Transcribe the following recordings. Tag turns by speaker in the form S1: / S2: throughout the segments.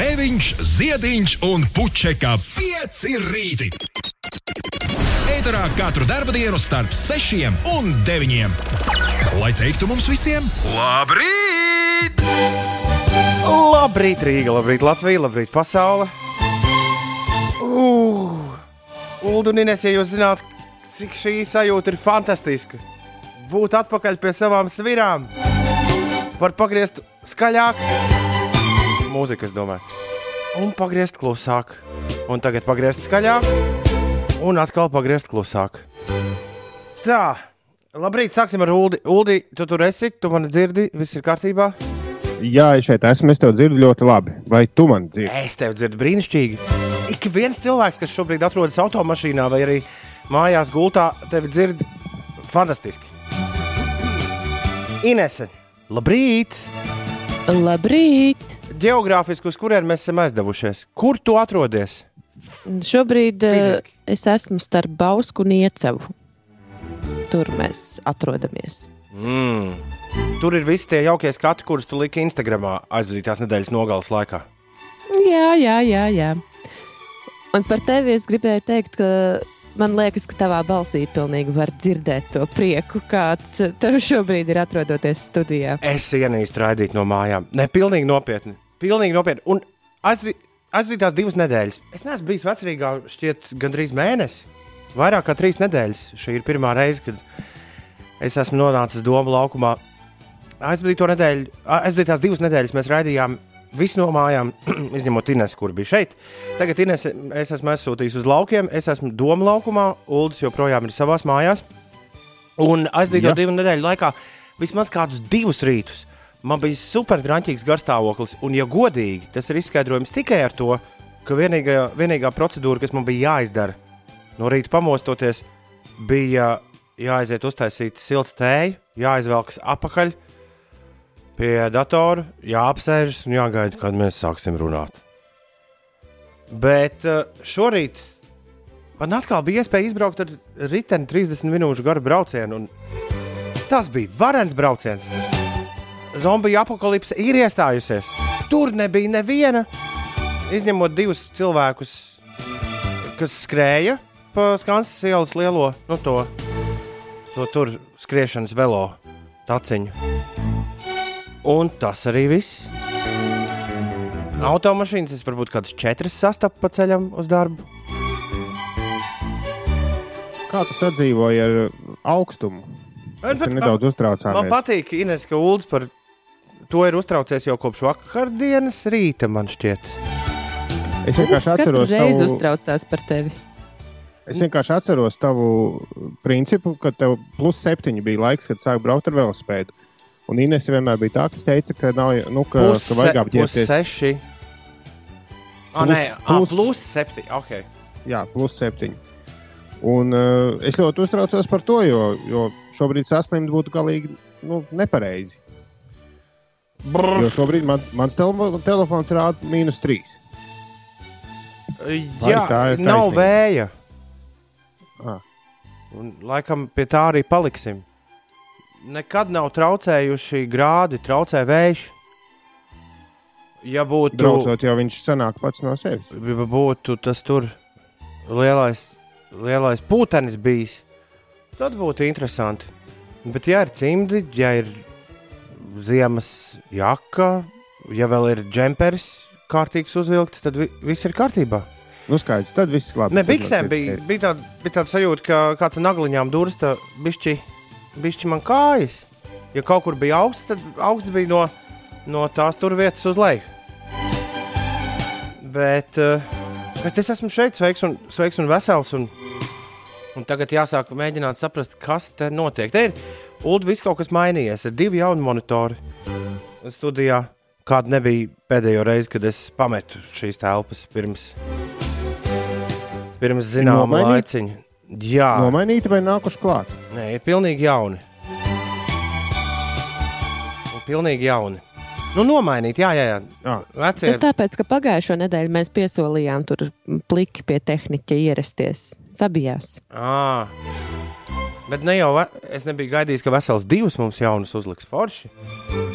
S1: Grēviņš, Ziediņš un Puķeka 5 rīti. Eterā katru dienu starp 6 un 9. Lai teiktu mums visiem, labrīt!
S2: Labrīt, Rīga, labrīt, Latvija, labrīt, pasaule! Uh, Ulu un Ines, ja jūs zināt, cik šī sajūta ir fantastiska. Būt atpakaļ pie savām svirām, var pagriezt skaļāk, mūziku, es domāju, un pagriezt klusāk, un tagad pagriezt skaļāk, un atkal pagriezt klusāk. Tā, labrīt, sāksim ar Ulu. Ulu, tu tur esi, tu mani dzirdi, viss ir kārtībā.
S3: Jā, es šeit esmu. Es tev dzirdu ļoti labi. Vai tu man dzirdi?
S2: Es tevi dzirdu brīnišķīgi. Ik viens cilvēks, kas šobrīd atrodas automašīnā vai arī mājās gultā, tevi dzird fantastiski. Inese, labrīt!
S4: Labrīt!
S2: Geogrāfiski, uz kurien mēs esam aizdevušies? Kur tu atrodies?
S4: Šobrīd eh,
S2: Fiziski.
S4: es esmu starp Bausku un Iecevu. Tur mēs atrodamies.
S2: Mm. Tur ir visi tie jaukie skati, kurus tu liki Instagramā aizvadītās nedēļas nogales laikā.
S4: Jā, jā, jā. jā. Un par tevi es gribēju teikt, ka man liekas, ka tavā balsī pilnīgi var dzirdēt to prieku, kāds tev šobrīd ir atrodoties studijā.
S2: Es ienīstu raidīt no mājām. Ne, pilnīgi nopietni. Pilnīgi nopietni. Un aizvi- aizvadītās divas nedēļas. Es neesmu bijis vecrīgā šķiet gandrīz mēnesi. Vairāk kā trīs nedēļas. Šī ir pirmā reize, kad es esmu nonācis Doma laukumā. Aizvadīto nedēļu, a- aizvadītās divas nedēļas mēs raidījām visu no mājām, izņemot Inesu, kur bija šeit. Tagad Ines, es esmu aizsūtījis uz laukiem, es esmu Doma laukumā, Uldis joprojām ir savās mājās. Un aizdīto
S3: Ja.
S2: divu nedēļu laikā vismaz kādus divus rītus man bija super drāmīgs garstāvoklis. Un, ja godīgi, tas ir izskaidrojams tikai ar to, ka vienīgā, vienīgā procedūra, kas man bija jāizdara no rīta pamostoties, bija jāaiziet uztaisīt siltu tēju, jāizvelkas apakaļ pie datora, jāapsēžas un jāgaida, kad mēs sāksim runāt. Bet eh, šorīt man atkal bija iespēja izbraukt ar riteni 30 minūšu garu braucienu. Tas bija varens brauciens. Zombiju apakalipse ir iestājusies. Tur nebija neviena, izņemot divus cilvēkus, kas skrēja pa Skansas ielas lielo, nu to, to tur skriešanas velo taciņu. Un tas arī viss. Automašīnas es varbūt kādas četras sastapu pa ceļam uz darbu.
S3: Kā tu sadzīvoji ar augstumu?
S2: Man,
S3: Tur nedaudz
S2: man
S3: uztraucāmies.
S2: patīk, Ines, ka Ulas par to ir uztraucies jau kopš vakardienas rīta, man šķiet.
S3: Es vienkārši atceros
S4: reizi
S3: tavu,
S4: uztraucās par tevi.
S3: es vienkārši atceros tavu principu, ka tev plus septiņi bija laiks, kad sāk braukt ar velospēdu. Un Inês vienmēr bija tā, kas teica, ka, nav, nu, ka, ka vajag apģērbties.
S2: seši. Ah,
S3: Plus-
S2: nē, ah,
S3: plus-
S2: plus septiņi. Okay.
S3: Jā, plus septiņi. Un uh, es ļoti uztraucos par to, jo, jo šobrīd saslimt būtu galīgi nu, nepareizi. Jo šobrīd man, mans tele telefons rāda mīnus trīs.
S2: Jā,
S3: tā ir
S2: nav vēja.
S3: Ah.
S2: Un, laikam pie tā arī paliksim. Nekad nav traucējuši grādi, traucē vējš. Ja būtu,
S3: Braucot, jau viņš sanāk pats no sevis.
S2: ja būtu tas tur lielais, lielais putenis bijis, tad būtu interesanti. Bet, ja ir cimdi, ja ir ziemas jaka, ja vēl ir džempers kārtīgs uzvilkts, tad vi viss ir kārtībā.
S3: Nu, skaidrs, tad viss labi.
S2: Ne, biksēm bija, bija, tāda, bija tāda sajūta, ka kāds ar nagliņām dursta bišķi, bišķi man kājas. Ja kaut kur bija augsts, tad augsts bija no, no tās tur vietas uz leju. Bet, eh, bet es esmu šeit, sveiks un, sveiks un vesels. Un, un tagad jāsāk mēģināt saprast, kas te notiek. Te ir Ulu, viss kaut kas mainījies. Ir divi jauni monitori studijā. Kāda nebija pēdējo reizi, kad es pametu šīs telpas pirms, pirms zināma
S3: nomainīti?
S2: laiciņa. Jā,
S3: Nomainīti vai nākuši klāt?
S2: Nē, ir pilnīgi jauni. Ir Pilnīgi jauni. Nu, nomainīt, jā, jā, jā.
S3: Jā.
S2: Vecie,
S4: Tas tāpēc, ka pagājušo nedēļu mēs piesolījām tur pliki pie tehniķa ierasties. Sabijās.
S2: À. Bet ne jau es nebiju gaidījis, ka vesels divas mums jaunas uzliks forši.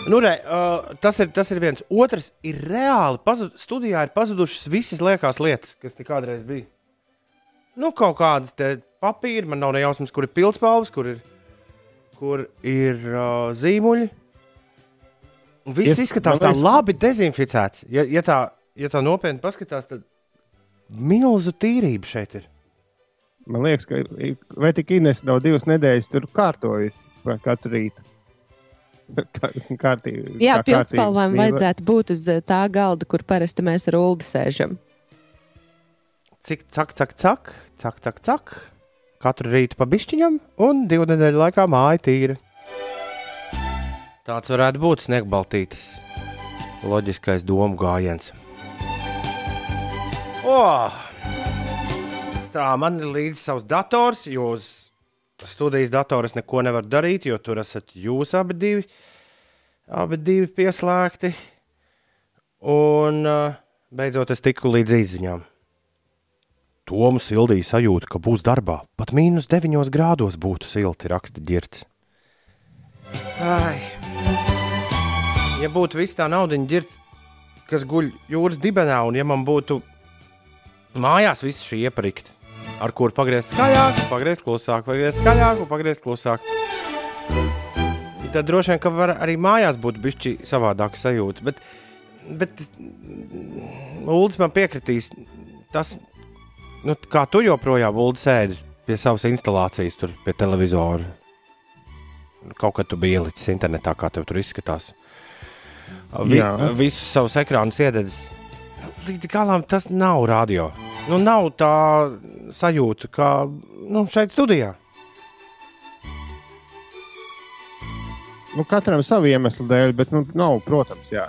S2: Nu, re, uh, tas, ir, tas ir viens. Otrs ir reāli. Pazud, studijā ir pazudušas visas liekās lietas, kas te kādreiz bija. Nu, kaut kāda papīra, man nav ne jausmas, kur ir pildspalvas, kur ir, kur ir uh, zīmuļi. Viss
S3: Ja-
S2: izskatās tā labi dezinficēts. Ja, ja, tā, ja tā nopietni paskatās, tad milzu tīrība šeit ir.
S3: Man liekas, ka vai tik Ines nav divas nedēļas tur kārtojas katru rītu. Kā, kārtīgi,
S4: Jā,
S3: kā mīla.
S4: vajadzētu būt uz eh, tā galda, kur parasti mēs ar Ulu sēžam.
S2: Cik cak, cak, cak, cak, cak, cak. Katru rītu pa bišķiņam, un divu nedēļu laikā māja tīra. Tāds varētu būt sniegbaltītis. Loģiskais domu gājiens. Oh! Tā man ir līdzi savs dators, jo uz studijas datora es neko nevaru darīt, jo tur esat jūs abi divi, abi divi pieslēgti. Un uh, beidzot es tiku līdz izziņām. Tomu sildīja sajūta, ka būs darbā. Pat mīnus 9 grādos būtu silti, raksta ģirts. Ai. Ja būtu viss tā nauda, ģirts, kas guļ jūras dibenā, un ja man būtu mājās viss šī ieprikta, ar kuru pagriezt skaļāk, pagriezt klusāk, pagriezt skaļāk, un pagriezt klusāk. Tad droši vien, ka var arī mājās būt bišķi savādāka sajūta. Bet, bet Uldis man piekritīs, tas, nu, kā tu joprojām sēdi pie savas instalācijas, tur pie televizora. Kaut kad tu biji ielicis internetā, kā tev tur izskatās. Vi, visus savus ekrānus iededzis. Līdz galam tas nav radio. Nu, nav tā sajūta, kā nu, šeit studijā.
S3: Nu, katram savu iemeslu dēļ, bet nu, nav, protams, jā.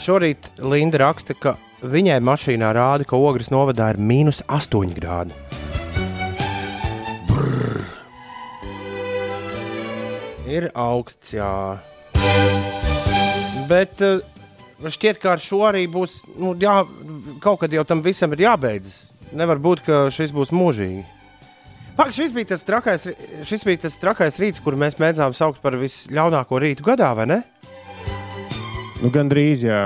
S2: Šorīt Linda raksta, ka viņai mašīnā rāda, ka ogres novadā ir mīnus 8 grādi. Brrr. Ir augsts, jā. Bet uh, šķiet, ka ar šo arī būs. Nu, jā, kaut kad jau tam visam ir jābeidzas. Nevar būt, ka šis būs mūžīgi. Pak, šis, bija tas trakais, šis bija tas trakais rīts, kuru mēs mēdzām saukt par visļaunāko rītu gadā, vai ne?
S3: Nu, Gan drīz, jā.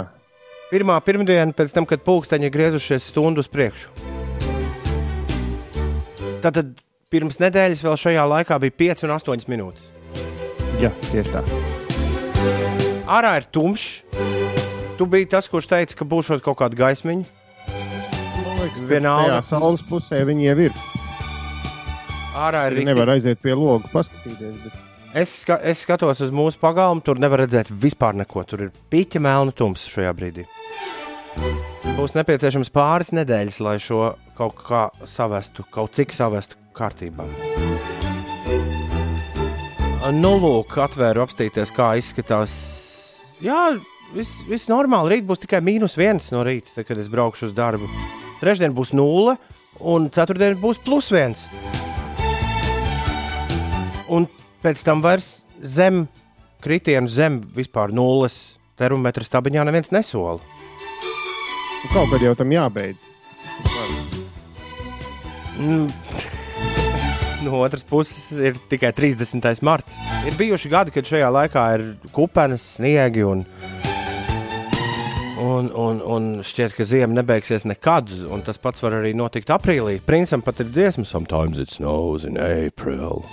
S2: Pirmā pirmdiena pēc tam, kad pulksteņi ir griezušies stundu uz priekšu. Tātad pirms nedēļas vēl šajā laikā bija 5 un 8 minūtes.
S3: jā tieši tā.
S2: Ārā ir tumšs. Tu biji tas, kurš teica, ka būs kaut kāda gaismiņa.
S3: Man liekas, ka
S2: Vienalga.
S3: tajā saules pusē viņi jau ir.
S2: Ārā ir rīktīgi.
S3: nevar aiziet pie loga paskatīties. Bet...
S2: Es, ska es skatos uz mūsu pagalmu, tur nevar redzēt vispār neko. Tur ir piķa melna tums šajā brīdī. Būs nepieciešams pāris nedēļas, lai šo kaut kā savestu, kaut cik savestu kārtībā. Nu, lūk, atvēru apstīties, kā izskatās. Jā, viss vis normāli. Rīt būs tikai mīnus viens no rīta, tad, kad es braukšu uz darbu. Trešdien būs nulle, un ceturtdien būs plus viens. Un pēc tam vairs zem kritienu, zem vispār nulles termometra stabiņā neviens nesola.
S3: Nu, Kaut kad jau tam jābeidz.
S2: Mm. No otras puses, ir tikai 30. marts. Ir bijuši gadi, kad šajā laikā ir kupenes, sniegi un, un, un, un šķiet, ka ziema nebeigsies nekad. un Tas pats var arī notikt aprīlī. Princam pat ir dziesma, sometimes it snows in April.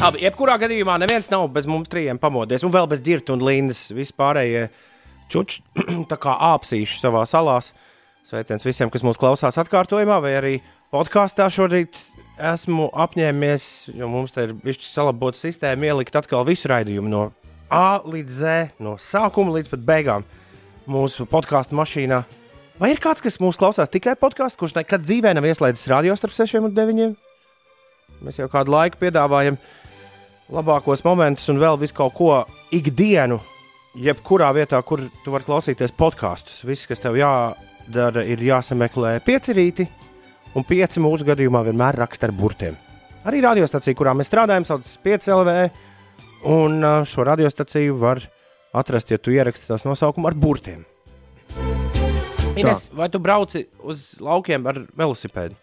S2: Abi, jebkurā gadījumā neviens nav bez mums trījiem pamodies, un vēl bez dirta un lindas. Vispārējie čuči tā kā āpsīši savā salās. Sveiciens visiem, kas mūs klausās atkārtojumā, vai arī podkāstā šorīt esmu apņēmies, jo mums te ir bijusi salabota sistēma, ielikt atkal visu raidījumu no A līdz Z, no sākuma līdz pat beigām mūsu podkāstu mašīnā. Vai ir kāds, kas mūs klausās tikai podkāstā, kurš nekad dzīvē nav ieslēdzis radio starp 6 un 9? Mēs jau kādu laiku piedāvājam labākos momentus un vēl visu kaut ko ikdienu, jebkurā vietā, kur tu vari klausīties podkāstus. Viss, kas tev jādara, ir jāsameklē piecirīti, un pieci mūsu gadījumā vienmēr raksta ar burtiem. Arī radiostacija, kurā mēs strādājam, saucas 5 LV, un ā, šo radiostaciju var atrast, ja tu ieraksti tās nosaukumu ar burtiem. Ines, vai tu brauci uz laukiem ar velosipēdu?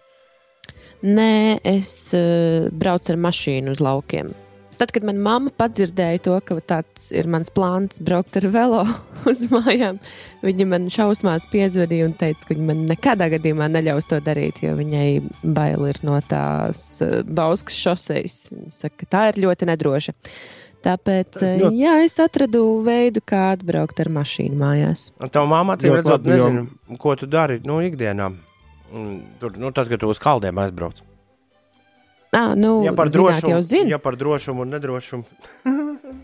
S4: Nē, es uh, braucu ar mašīnu uz laukiem. Tad, kad manā mamma padzirdēja to, ka tāds ir mans plāns braukt ar velo uz mājām, viņa man šausmās piezvanīja un teica, ka viņa man nekādā gadījumā neļaus to darīt, jo viņai bail ir no tās uh, Bauskas šoseis. Viņa saka, ka tā ir ļoti nedroša. Tāpēc uh, jā, es atradu veidu, kā atbraukt ar mašīnu mājās.
S2: Un tā māma acīm
S3: Ļoti
S2: redzot,
S3: labi, jo-
S2: nezinu, ko tu dari nu, ikdienā. Tur, nu, tad, kad tu uz kaldiem aizbrauc.
S4: Ah, nu,
S2: Ja par, drošumu,
S4: jau zinu.
S2: ja par drošumu un nedrošumu.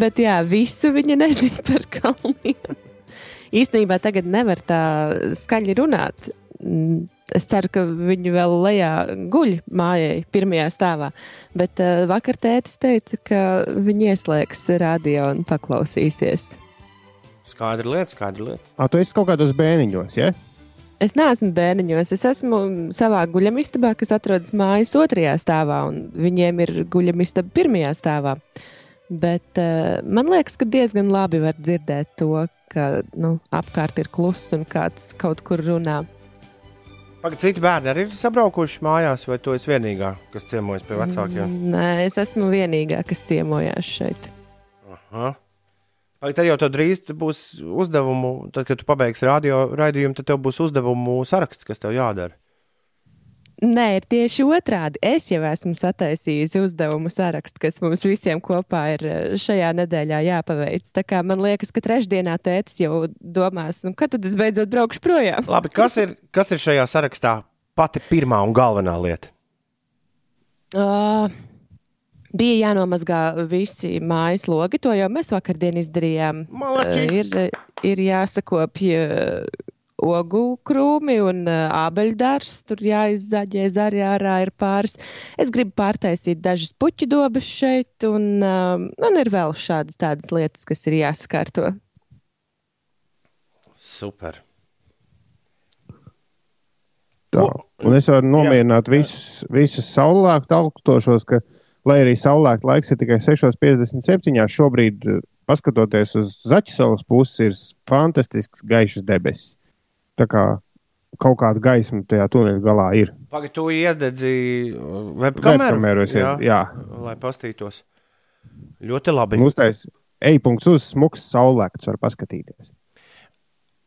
S4: Bet jā, visu viņa nezina par kalniem. Īstenībā tagad nevar tā skaļi runāt. Mm, Es ceru, ka viņi vēl lejā guļ mājai, pirmajā stāvā. Bet uh, vakar tētis teica, ka viņi ieslēgs radio un paklausīsies.
S2: Skaidra lieta, skaidra lieta.
S3: Ah, tu esi kaut kādos bēniņos, ja?
S4: Es neesmu bērniņos, es esmu savā guļamistabā, kas atrodas mājas otrajā stāvā, un viņiem ir guļamistaba pirmajā stāvā. Bet uh, man liekas, ka diezgan labi var dzirdēt to, ka nu, apkārt ir kluss un kāds kaut kur runā.
S2: Pagaid, citi bērni arī ir sabraukuši mājās, vai tu esi vienīgā, kas ciemojas pie vecākiem?
S4: Nē, es esmu vienīgā, kas ciemojās šeit.
S2: Aha. Vai tad jau drīz te būs uzdevumu, tad, kad tu pabeigsi radio raidījumu, tad tev būs uzdevumu saraksts, kas tev jādara.
S4: Nē, ir tieši otrādi. Es jau esmu sataisījis uzdevumu sarakstu, kas mums visiem kopā ir eh, šajā nedēļā jāpaveic. Tā kā man liekas, ka trešdienā tētis jau domās, nu, kad tad es beidzot braukšu projām.
S2: Labi, kas ir, kas ir šajā sarakstā pati pirmā un galvenā lieta?
S4: Uh, bija jānomazgā visi mājas logi, to jau mēs vakardien izdarījām.
S2: Malači!
S4: Uh, ir, ir jāsakopja ogu krūmi un uh, ābeļdārs. Tur jāizzaģē zari ārā ir pāris. Es gribu pārtaisīt dažas puķu dobas šeit, un, uh, un ir vēl šādas tādas lietas, kas ir jāsakārto.
S2: Super.
S3: Tā.
S2: O,
S3: Un es varu nomierināt visus, visus saulēktu augstošos, ka, lai arī saulēkta laiks ir tikai 6,57, šobrīd, eh, paskatoties uz Zaķisaules pusi, ir fantastisks gaišs debesis. Tā kā kaut kāda gaisma tajā tuneļa galā ir.
S2: Pagaid, tu iededzi uh, webkameru? Jā,
S3: jā.
S2: lai pastītos. Ļoti labi.
S3: Uztais e-punkts uz smuks saulēkts var paskatīties.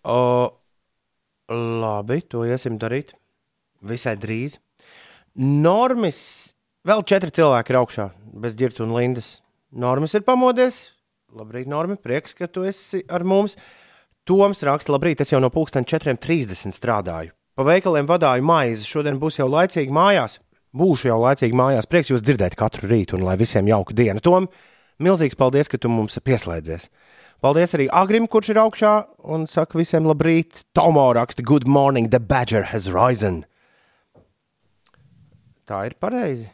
S2: O, labi, to iesim darīt. Visai drīz. Normis, vēl četri cilvēki ir augšā, bez ģirta un lindas. Normis ir pamodies. Labrīt, Normi, prieks, ka tu esi ar mums. Toms raksta, labrīt, es jau no pulksten 4.30 strādāju. Pa veikaliem vadāju maizi, šodien būs jau laicīgi mājās. Būšu jau laicīgi mājās. Prieks jūs dzirdēt katru rītu un lai visiem jauka diena. Tom, milzīgs paldies, ka tu mums pieslēdzies. Paldies arī Agrim, kurš ir augšā un saka visiem labrīt. Tomo raksta, good morning, the badger has risen. Tā ir pareizi.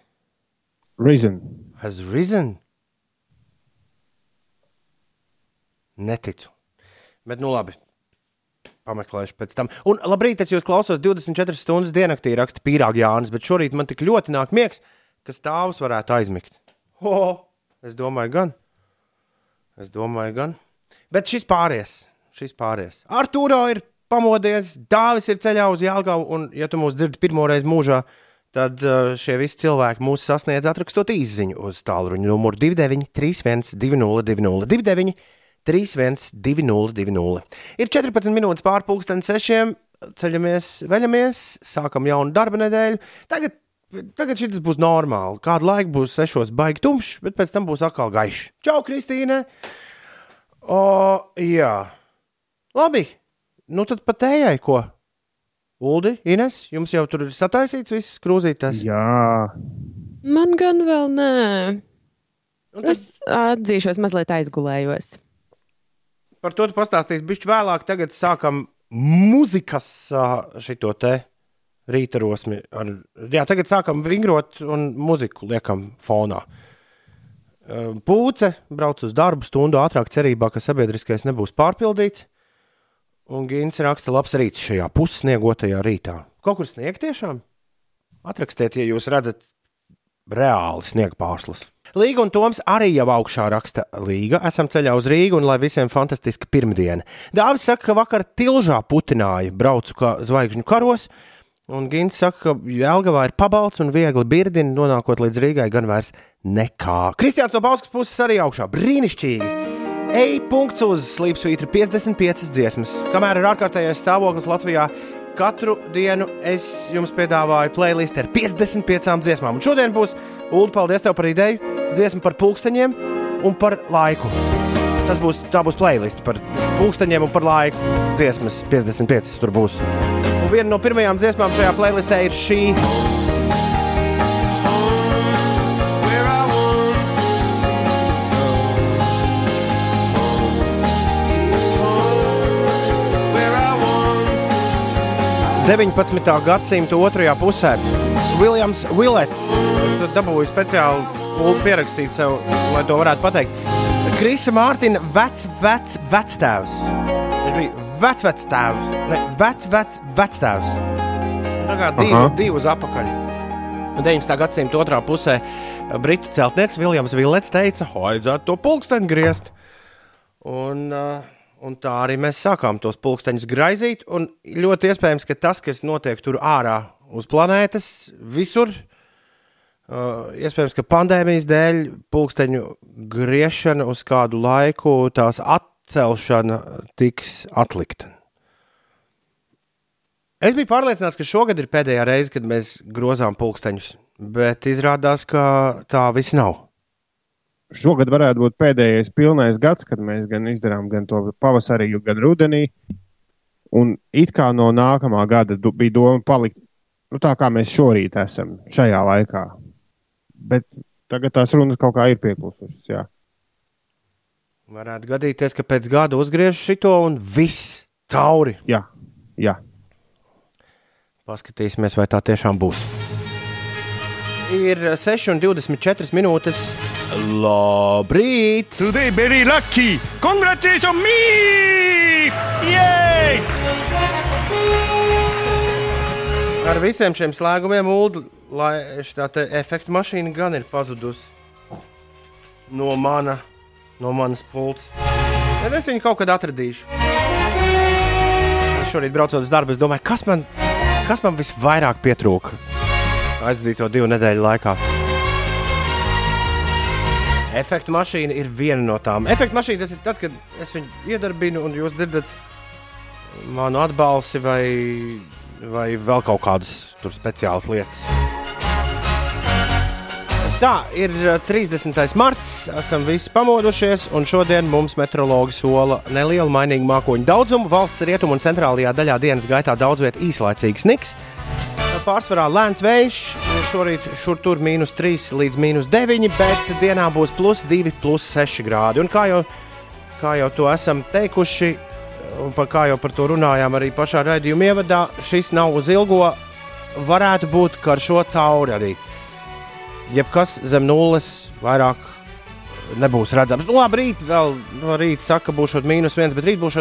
S3: Reason.
S2: Has risen. Neticu. Bet, nu labi. Pameklēšu pēc tam. Un labrīt, es jūs klausos 24 stundas diennaktī, raksta Pīrāga Jānis, bet šorīt man tik ļoti nāk miegs, ka stāvus varētu aizmigt. O, es domāju, gan. Es domāju, gan. Bet šis pāries, šis pāries. Artūro ir pamodies, Dāvis ir ceļā uz Jālgavu, un, ja tu mūs dzirdi pirmo reizi mūžā, tad uh, šie visi cilvēki mūs sasniedz atrakstot īsiņu uz tālruņa numuru 2931, 202, 29, 31, 202. Ir 14 minūtes pārpusdienas sešiem, ceļamies, veļamies, sākam jaunu darba nedēļu. Tagad, tagad šis būs normāli. Kādu laiku būs sešos baigi tumšs, bet pēc tam būs atkal gaišs. Čau, Kristīne! O, jā, labi. Nu tad pat ejai, ko? Uldi, Ines, jums jau tur ir sataisīts viss krūzītājs.
S3: Jā,
S4: Man gan vēl nē.
S2: Un tad-
S4: Es atzīšos, mazliet aizgulējos.
S2: Par to tu pastāstīsi bišķi vēlāk. Tagad sākam muzikas šito te rīta rosmi. Ar, jā, tagad sākam vingrot un muziku liekam fonā. Pūce brauc uz darbu stundu ātrāk, cerībā, ka sabiedriskais nebūs pārpildīts. Un Gins raksta, labs rīts šajā pussniegotajā rītā. Kaut kur sniegt tiešām? Atrakstiet, ja jūs redzat reāli sniega pārslas. Līga un Toms arī jau augšā raksta Līga. Esam ceļā uz Rīgu un lai visiem fantastiska pirmdiena. Dāvis saka, ka vakar tilžā putināja, braucu kā zvaigžņu karos. Un Gins saka, ka Jēlgavā ir pabalts un viegli birdini, nonākot līdz Rīgai, gan vairs nekā. Kristiāns no Bauskas puses arī augšā. Brīnišķīgi! Ej, punkts uz slīpsvītra 55 dziesmas. Kamēr ir ārkārtējais stāvoklis Latvijā, katru dienu es jums piedāvāju playlist ar 55 dziesmām. Un šodien būs Ulu, paldies tev par ideju, dziesma par pulksteņiem un par laiku. Tas būs, tā būs playlist par pulksteņiem un par laiku. Dziesmas 55 tur būs. Un viena no pirmajām dziesmām šajā playlistē ir šī. 19. gadsimta otrajā pusē Viljams Vilets. Es dabūju speciāli pulku pierakstīt sev, lai to varētu pateikt. Krisa Mārtiņa vecs, vecs, vectēvs. Viņš bija vecs, vectēvs. Ne, vecs, vecs, vectēvs. Tā kā divi, divi uz apakaļ. Un 19. gadsimta otrā pusē britu celtnieks Viljams Vilets teica, vajadzētu to pulksteni griezt. Un, uh, un tā arī mēs sākām tos pulksteņus graizīt. Ļoti iespējams, ka tas, kas notiek tur ārā uz planētas, visur, uh, iespējams, ka pandēmijas dēļ pulksteņu griešana uz kādu laiku, tās atcelšana tiks atlikta. Es biju pārliecināts, ka šogad ir pēdējā reize, kad mēs grozām pulksteņus, bet izrādās, ka tā viss nav.
S3: Šogad varētu būt pēdējais pilnais gads, kad mēs gan izdarām gan to pavasarī, gan rudenī. Un it kā no nākamā gada bija doma palikt nu, tā, kā mēs šorīt esam šajā laikā. Bet tagad tās runas kaut kā ir pieklusušas. jā.
S2: Varētu gadīties, ka pēc gada uzgriež šito un viss cauri.
S3: Jā, jā.
S2: Paskatīsimies, vai tā tiešām būs. Ir 6,24 minūtes. Labrīt!
S5: Today very lucky. Congratulations me! Yay!
S2: Ar visiem šiem slēgumiem, šī efekta mašīna gan ir pazudusi no, mana, no manas pults. Bet es viņu kaut kad atradīšu. Es šorīt braucot uz darbu, es domāju, kas man, kas man visvairāk pietrūka aizdīto divu nedēļu laikā. Efekta mašīna ir viena no tām. Efekta mašīna tas ir tad, kad es viņu iedarbinu un jūs dzirdat manu atbalsi vai, vai vēl kaut kādas speciālas lietas. Tā ir uh, 30. marts, esam visi pamodušies, un šodien mums meteorologi sola nelielu mainīgu mākoņu daudzumu. Valsts rietumu un centrālajā daļā dienas gaitā daudz vietā īslaicīgs sniks. Pārsvarā lēns vējš, šorīt šur tur mīnus 3 līdz mīnus 9, bet dienā būs plus 2, plus 6 grādi. Un kā jau, kā jau to esam teikuši, un par kā jau par to runājām arī pašā raidījuma ievadā, šis nav uz ilgo, varētu būt karšo cauri arī jebkas zem nulles vairāk nebūs redzams. Nu, labi, rīt vēl no rīta saka, būs mīnus viens, bet rīt būs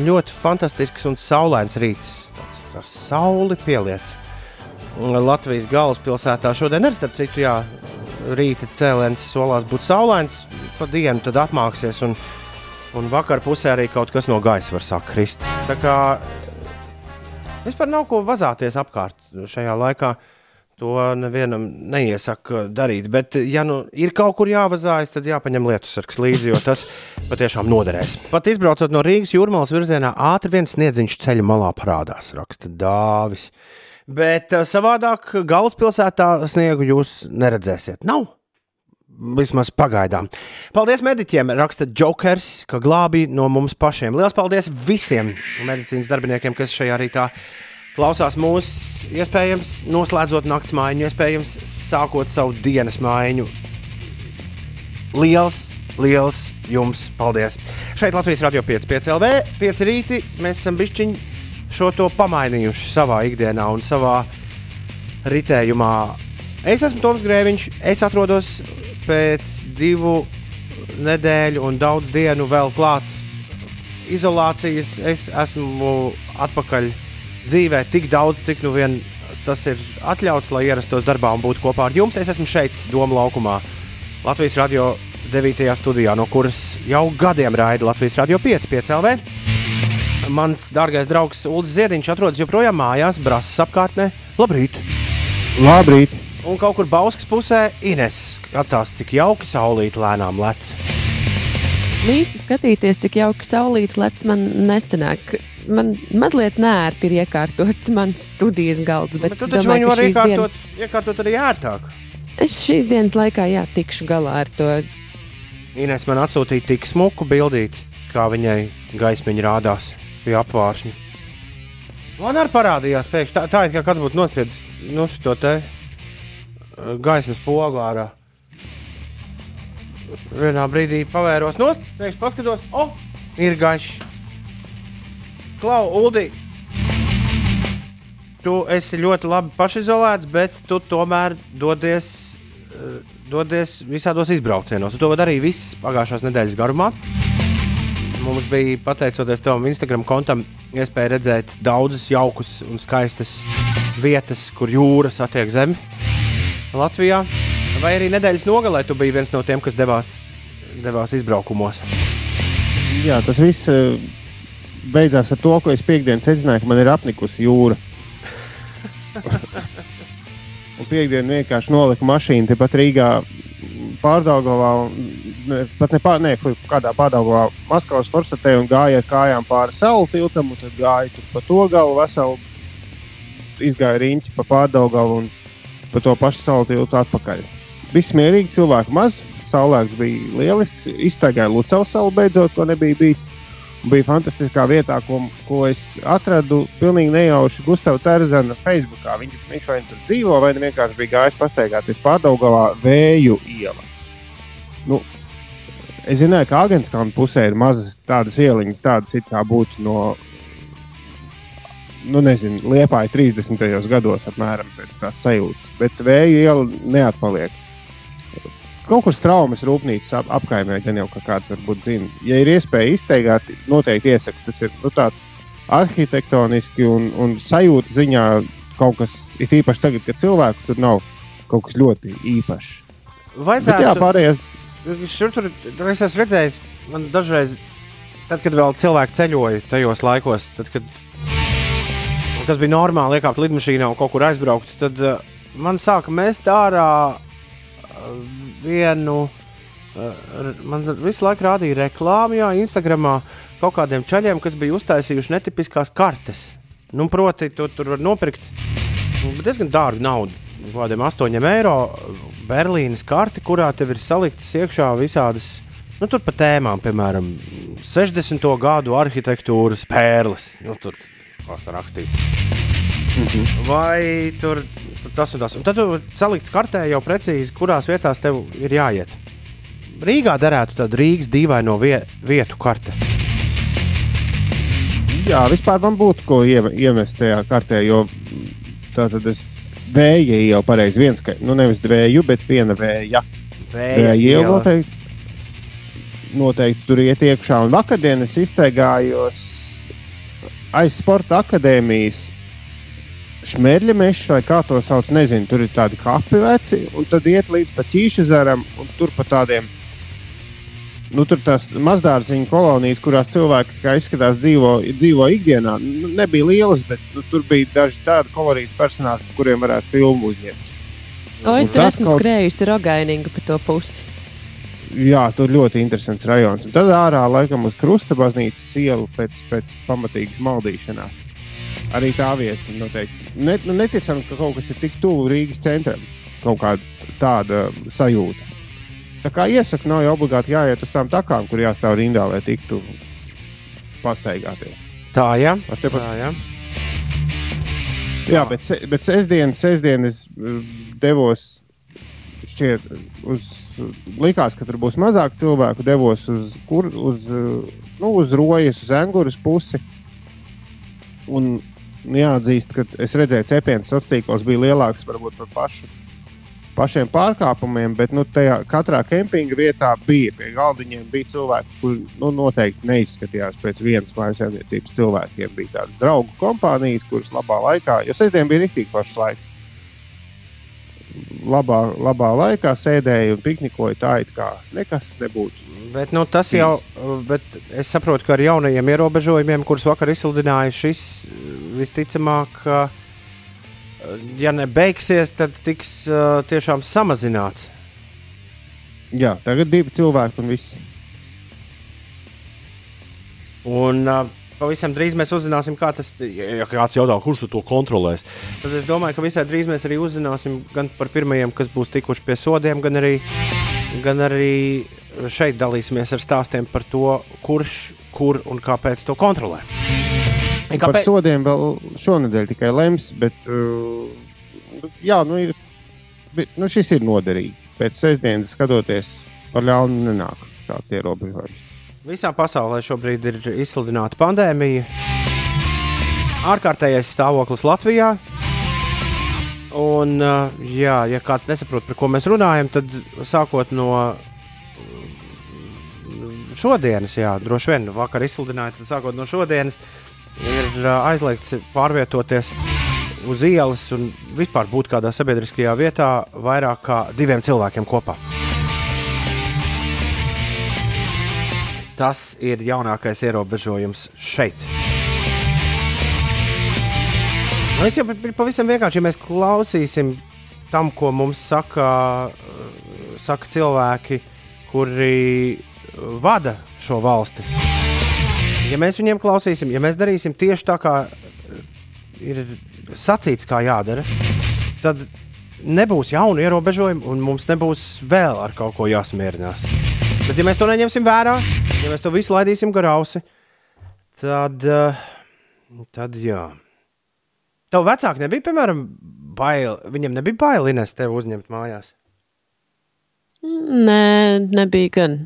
S2: ļoti fantastisks un saulains rīts. Tāds ar sauli pieliec. Latvijas galvaspilsētā šodien ir starp citu, jā, rīta cēliens solās būt saulains, pa dienu tad apmāksies. Un, un vakar pusē arī kaut kas no gaisa var sākt krist. Tā kā vispār nav ko vazāties apkārt šajā laikā. To nevienam neiesaka darīt. Bet, ja nu ir kaut kur jāvazājas, tad jāpaņem lietusargs līdzi, jo tas patiešām noderēs. Pat izbraucot no Rīgas jūrmālas virzienā, ātri viens sniedziņš ceļa malā parādās, raksta Dāvis. Bet eh, savādāk galvaspilsētā sniegu jūs neredzēsiet. Nav. Vismaz pagaidām. Paldies mediķiem, raksta Jokers, ka glābi no mums pašiem. Lielas paldies visiem medicīnas darbiniekiem, kas šajā rītā klausās mūsu, iespējams, noslēdzot naktas mājiņu, iespējams, sākot savu dienas mājiņu. Liels, liels jums paldies! Šeit Latvijas radio 5,5 LV, 5 rīti. Mēs esam bišķiņi šo to pamainījuši savā ikdienā un savā ritējumā. Es esmu Toms Grēviņš, es atrodos pēc divu nedēļu un daudz dienu vēl klāt izolācijas. Es esmu atpakaļ dzīvē tik daudz, cik nu vien tas ir atļauts, lai ierastos darbā un būtu kopā ar jums. Es esmu šeit, Doma laukumā, Latvijas radio 9. studijā, no kuras jau gadiem raida Latvijas radio 5, 5 LV. Mans dārgais draugs Ulrichs Ziediņš atrodas joprojām mājās, brāzas apkārtnē. Labrīt!
S3: Labrīt!
S2: Un kaut kur Bauskas pusē Ines skatās, cik jauki saulīt lēnām lec.
S4: Īsti skatīties, cik jauki saulīt lec man nesenāk. Man mazliet nērti ir iekārtots mans studijas galds, bet,
S2: Bet tu
S4: es
S2: taču
S4: domāju,
S2: viņu
S4: šīs
S2: iekārtot,
S4: dienas,
S2: iekārtot arī ērtāk.
S4: es šīs dienas laikā jā, tikšu galā ar to.
S2: Ines man atsūtīja tik smuku bildīti, kā viņai gaismiņa rādās pie apvāršņa. Man arī parādījās pēkšņi tā, tā it kā kāds būtu nospiedis nu, šo te eh, gaismas pogu ārā. Vienā brīdī pavēros no stūra, paskatos, o, ir gaišs. Klau, Uldi, tu esi ļoti labi pašizolēts, bet tu tomēr dodies, eh, dodies visādos izbraucienos. Tu to darīji visas pagājušās nedēļas garumā. Mums bija, pateicoties tavam Instagram kontam, iespēja redzēt daudzas jaukas un skaistas vietas, kur jūra satiek zemi Latvijā. Vai arī nedēļas nogalē tu biji viens no tiem, kas devās, devās izbraukumos?
S3: Jā, tas viss eh, beidzās ar to, ko es piekdienas secināju, ka man ir apnikusi jūra. Un piekdienā vienkārši noliku mašīnu tepat Rīgā, pārdagavā, pat ne, pār, ne kādā pārdagavā, Maskavas forstatē un gāja ar kājām pāri salu tiltam, un tad gāja tur pa to galu veselu, izgāja riņķi pa pārdagavu un pa to pašu salu tiltu atpakaļ. Viss mierīgi, cilvēku maz, saulēks bija lielisks, iztaigāja Lucavas salu beidzot, ko nebija bijis. Bija fantastiskā vietā, ko, ko es atradu pilnīgi nejauši Gustavs Terzana Facebook. Viņš, viņš vai nu tur dzīvo, vai nu vienkārši bija gājis pastaigāties pārdaugavā vēju iela. Nu, es zināju, ka Agenskāna pusē ir mazas tādas ieliņas, tādas it kā būtu no, nu nezinu, liepāja 30. gados apmēram pēc tās sajūtas. Bet vēju iela neatpaliek. Kaut kur straumes rūpnīcas ap, apkaimē, gan jau kā kāds varbūt zina. Ja ir iespēja izteigāt, noteikti iesaku. Tas ir nu, tāds arhitektoniski un, un sajūta ziņā kaut kas, ir īpaši tagad, kad cilvēku tur nav kaut kas ļoti īpašs. Bet,
S2: Vajadzētu,
S3: jā, pārējais
S2: Šur tur es esmu redzējis, man dažreiz, tad, kad vēl cilvēki ceļoja tajos laikos, tad, kad tas bija normāli iekāpt lidmašīnā un kaut kur aizbraukt, tad uh, man sāka mest ārā uh, vienu. Uh, man visu laiku rādīja reklāmu, jā, Instagramā kaut kādiem ceļiem, kas bija uztaisījuši netipiskās kartes. Nu, proti, tu tur var nopirkt nu, diezgan dārgu naudu. Kādiem 8 eiro Berlīnas karte, kurā tev ir saliktas iekšā visādas, nu, tur pa tēmām, piemēram, 60. gadu arhitektūras pērles. Nu, tur kā tur rakstīts. Vai tur tas un tas. Un tad tu salikts kartē jau precīzi, kurās vietās tev ir jāiet. Rīgā derētu tādu Rīgas dīvaino vie vietu karte.
S3: Jā, vispār man būtu ko iemest tajā kartē, jo tā tad es vēja jau pareizi viens, ka, nu nevis vēju, bet viena vēja. Vēja iela noteikti, noteikti tur iet iekšā. Un vakardien es izteigājos aiz sporta akadēmijas. Šmērļa mežs, vai kā to sauc, nezinu, tur ir tādi kapi veci, un tad iet līdz pat ķīšezaram, un tur pa tādiem nu, tur tās mazdārziņu kolonijas, kurās cilvēki, kā izskatās, dzīvo, dzīvo ikdienā, nu, nebija lielas, bet nu, tur bija daži tādi kolorīti personāļi, kuriem varētu filmu uzņemt.
S4: O, es
S3: Un
S4: tur esmu
S3: kaut-
S4: skrējusi rogainīgi pa to pusi.
S3: Jā, tur ļoti interesants rajons. Un tad ārā, laikam, uz krusta baznīcas ielu pēc, pēc pamatīgas maldīšanās. Arī tā vieta noteikti. Net, nu, neticam, ka kaut kas ir tik tuvu Rīgas centram. Kaut kāda tāda sajūta. Tā kā iesaku, nav jau obligāti jāiet uz tām takām, kur jāstāv rindā, lai tiktu pastaigāties.
S2: Tā, jā.
S3: Ar tepat
S2: Tā, jā.
S3: Jā, bet, se, bet sestdien, sestdien es devos. Šķiet, uz, likās, ka tur būs mazāk cilvēku. Devos uz, kur, uz, nu, uz rojas, uz angūras pusi. Un jāatzīst, ka es redzēju, ka cepiens sociālos tīklos bija lielāks varbūt par pašu, pašiem pārkāpumiem, bet nu, tajā, katrā kempinga vietā bija pie galdiņiem bija cilvēki, kuriem nu, noteikti neizskatījās pēc vienas mājasēmniecības cilvēkiem. Bija tādas draugu kompānijas, kuras labā laikā, jo sestdien bija rīktīgi plašs laiks. Labā, labā laikā sēdēja un piknikoja tā, it kā nekas nebūtu.
S2: Bet, nu, tas jau, bet es saprotu, ka ar jaunajiem ierobežojumiem, kurus vakar izsludināja, šis visticamāk, uh, ja nebeigsies, tad tiks uh, tiešām samazināts.
S3: Jā, tagad divi cilvēki un viss.
S2: Un uh, pavisam drīz mēs uzzināsim, kā tas. Ja kāds jautā, kurš to kontrolēs, tad es domāju, ka visai drīz mēs arī uzzināsim gan par pirmajiem, kas būs tikuši pie sodiem, gan arī, gan arī šeit dalīsimies ar stāstiem par to, kurš, kur un kāpēc to kontrolē.
S3: Kāpēc? Par sodiem vēl šonadēļ tikai lems, bet uh, jā, nu ir, bet, nu šis ir noderīgi. Pēc sestdienas skatoties, par ļaunu nenāk šāds ierobežojums.
S2: Visā pasaulē šobrīd ir izsludināta pandēmija. Ārkārtējais stāvoklis Latvijā. Un, uh, jā, ja kāds nesaprot, par ko mēs runājam, tad sākot no mm, šodienas, jā, droši vien vakar izsludināja, tad sākot no šodienas ir uh, aizliegts pārvietoties uz ielas un vispār būt kādā sabiedriskajā vietā vairāk kā diviem cilvēkiem kopā. Tas ir jaunākais ierobežojums šeit. Nu, Es jau ir pavisam vienkārši, ja mēs klausīsim tam, ko mums saka, uh, saka cilvēki, kuri vada šo valsti. Ja mēs viņiem klausīsim, ja mēs darīsim tieši tā, kā uh, ir sacīts, kā jādara, tad nebūs jaunu ierobežojumu, un mums nebūs vēl ar kaut ko jāsmierinās. Bet, ja mēs to neņemsim vērā, ja mēs to visu laidīsim garausi, tad, uh, tad jā. Tev vecāki nebija, piemēram, bail, viņam nebija bail Ines tevi uzņemt mājās.
S4: Nē, nebija gan.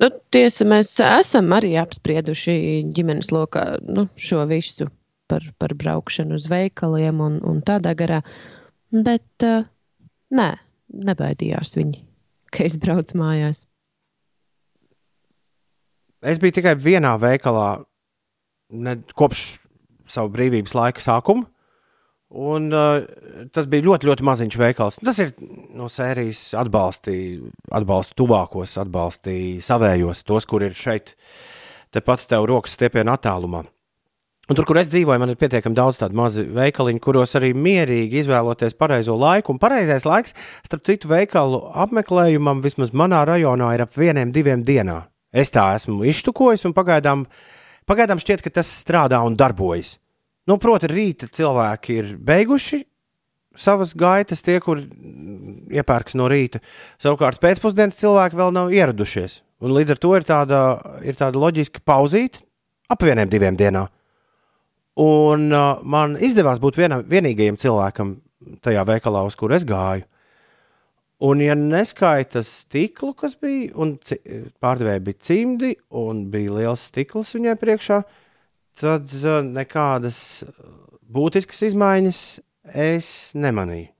S4: Nu, tiesa, mēs esam arī apsprieduši ģimenes lokā nu, šo visu par, par braukšanu uz veikaliem un, un tādā garā. Bet uh, nē, nebaidījās viņi, ka es braucu mājās.
S2: Es biju tikai vienā veikalā ne, kopš savu brīvības laika sākuma. Un, uh, tas bija ļoti, ļoti maziņš veikals. Tas ir no sērijas atbalstīja, atbalsta tuvākos, atbalstīja savējos, tos, kur ir šeit, tepat tev rokas stiepienā attālumā. Un tur, kur es dzīvoju, man ir pietiekami daudz tādu mazu veikaliņu, kuros arī mierīgi izvēloties pareizo laiku. Un pareizais laiks, starp citu, veikalu apmeklējumam vismaz manā rajonā ir ap vieniem, diviem dienā. Es tā esmu iztukojis, un pagaidām, pagaidām šķiet, ka tas strādā un darbojas. Nu, proti, rīta cilvēki ir beiguši savas gaitas, tie, kur iepērks no rīta. Savukārt pēcpusdienas cilvēki vēl nav ieradušies. Un līdz ar to ir tāda, ir tāda loģiska pauzīte ap vieniem, diviem dienām. Un uh, man izdevās būt vienam, vienīgajam cilvēkam tajā veikalā, uz kur es gāju. Un, ja neskaita stiklu, kas bija, un pārdevēja bija cimdi, un bija liels stikls viņai priekšā, tad uh, nekādas būtiskas izmaiņas es nemanīju.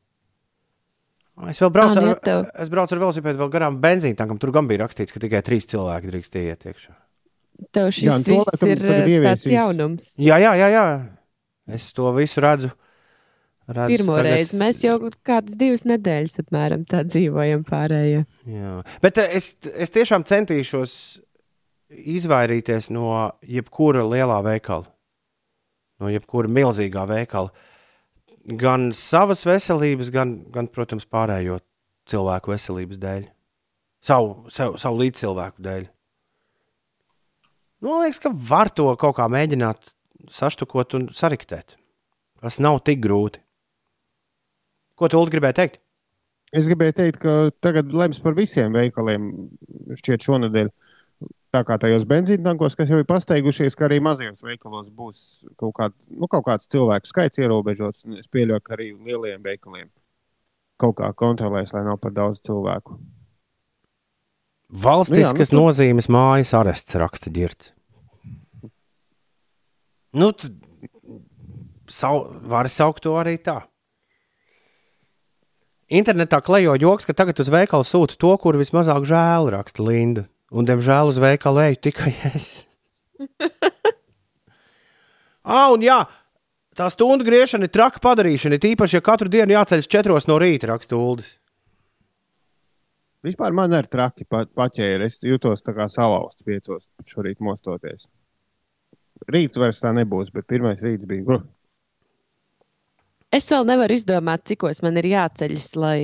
S2: Es vēl braucu,
S4: nu,
S2: ar, es braucu ar velosipēdu vēl garām benzīntankam. Tur gan bija rakstīts, ka tikai trīs cilvēki drīkst iet iekšā.
S4: Tev
S3: Jā,
S4: šis
S3: un to
S4: ir eh, tāds
S3: ieviesīs.
S4: jaunums.
S2: Jā, jā, jā, jā. Es to visu redzu. Redzu
S4: Pirmo
S2: tagad.
S4: reizi mēs jau kādas divas nedēļas apmēram tā dzīvojam pārējie.
S2: Jā. Bet eh, es, es tiešām centīšos izvairīties no jebkura lielā veikala, no jebkura milzīgā veikala. Gan savas veselības, gan, gan protams, pārējo cilvēku veselības dēļ. Savu, savu, savu līdzcilvēku dēļ. Man liekas, ka var to kaut kā mēģināt saštukot un sariktēt. Tas nav tik grūti. Ko tu gribēji teikt?
S3: Es gribēju teikt, ka tagad lems par visiem veikaliem šķiet šonadēļ. Tā kā tajos benzīntankos, kas jau ir pasteigušies, ka arī mazajos veikalos būs kaut, kād, nu, kaut kāds cilvēku skaits ierobežots. Es pieļauju, ka arī lieliem veikaliem kaut kā kontrolēs, lai nav par daudz cilvēku.
S2: Valstiskas
S3: Nu jā, nu, tu-
S2: nozīmes mājas arests raksta ģirts. Nu, tad sau, var saukt to arī tā. Internetā klejo joks, ka tagad uz veikalu sūta to, kur vismazāk žēl, raksta Linda. Un, diemžēl, uz veikalu eju tikai es. ah, un jā, Tā stundu griešana ir traka padarīšana, ir tīpaši, ja katru dienu jāceļas četros no rīta, raksta Uldis.
S3: Vispār man ir traki pa- paķēri. Es jūtos tā kā salauzts piecos šorīt mostoties. Rīt vairs tā nebūs, bet pirmais rīts bija. Uh,
S4: Es vēl nevaru izdomāt, cikos man ir jāceļas, lai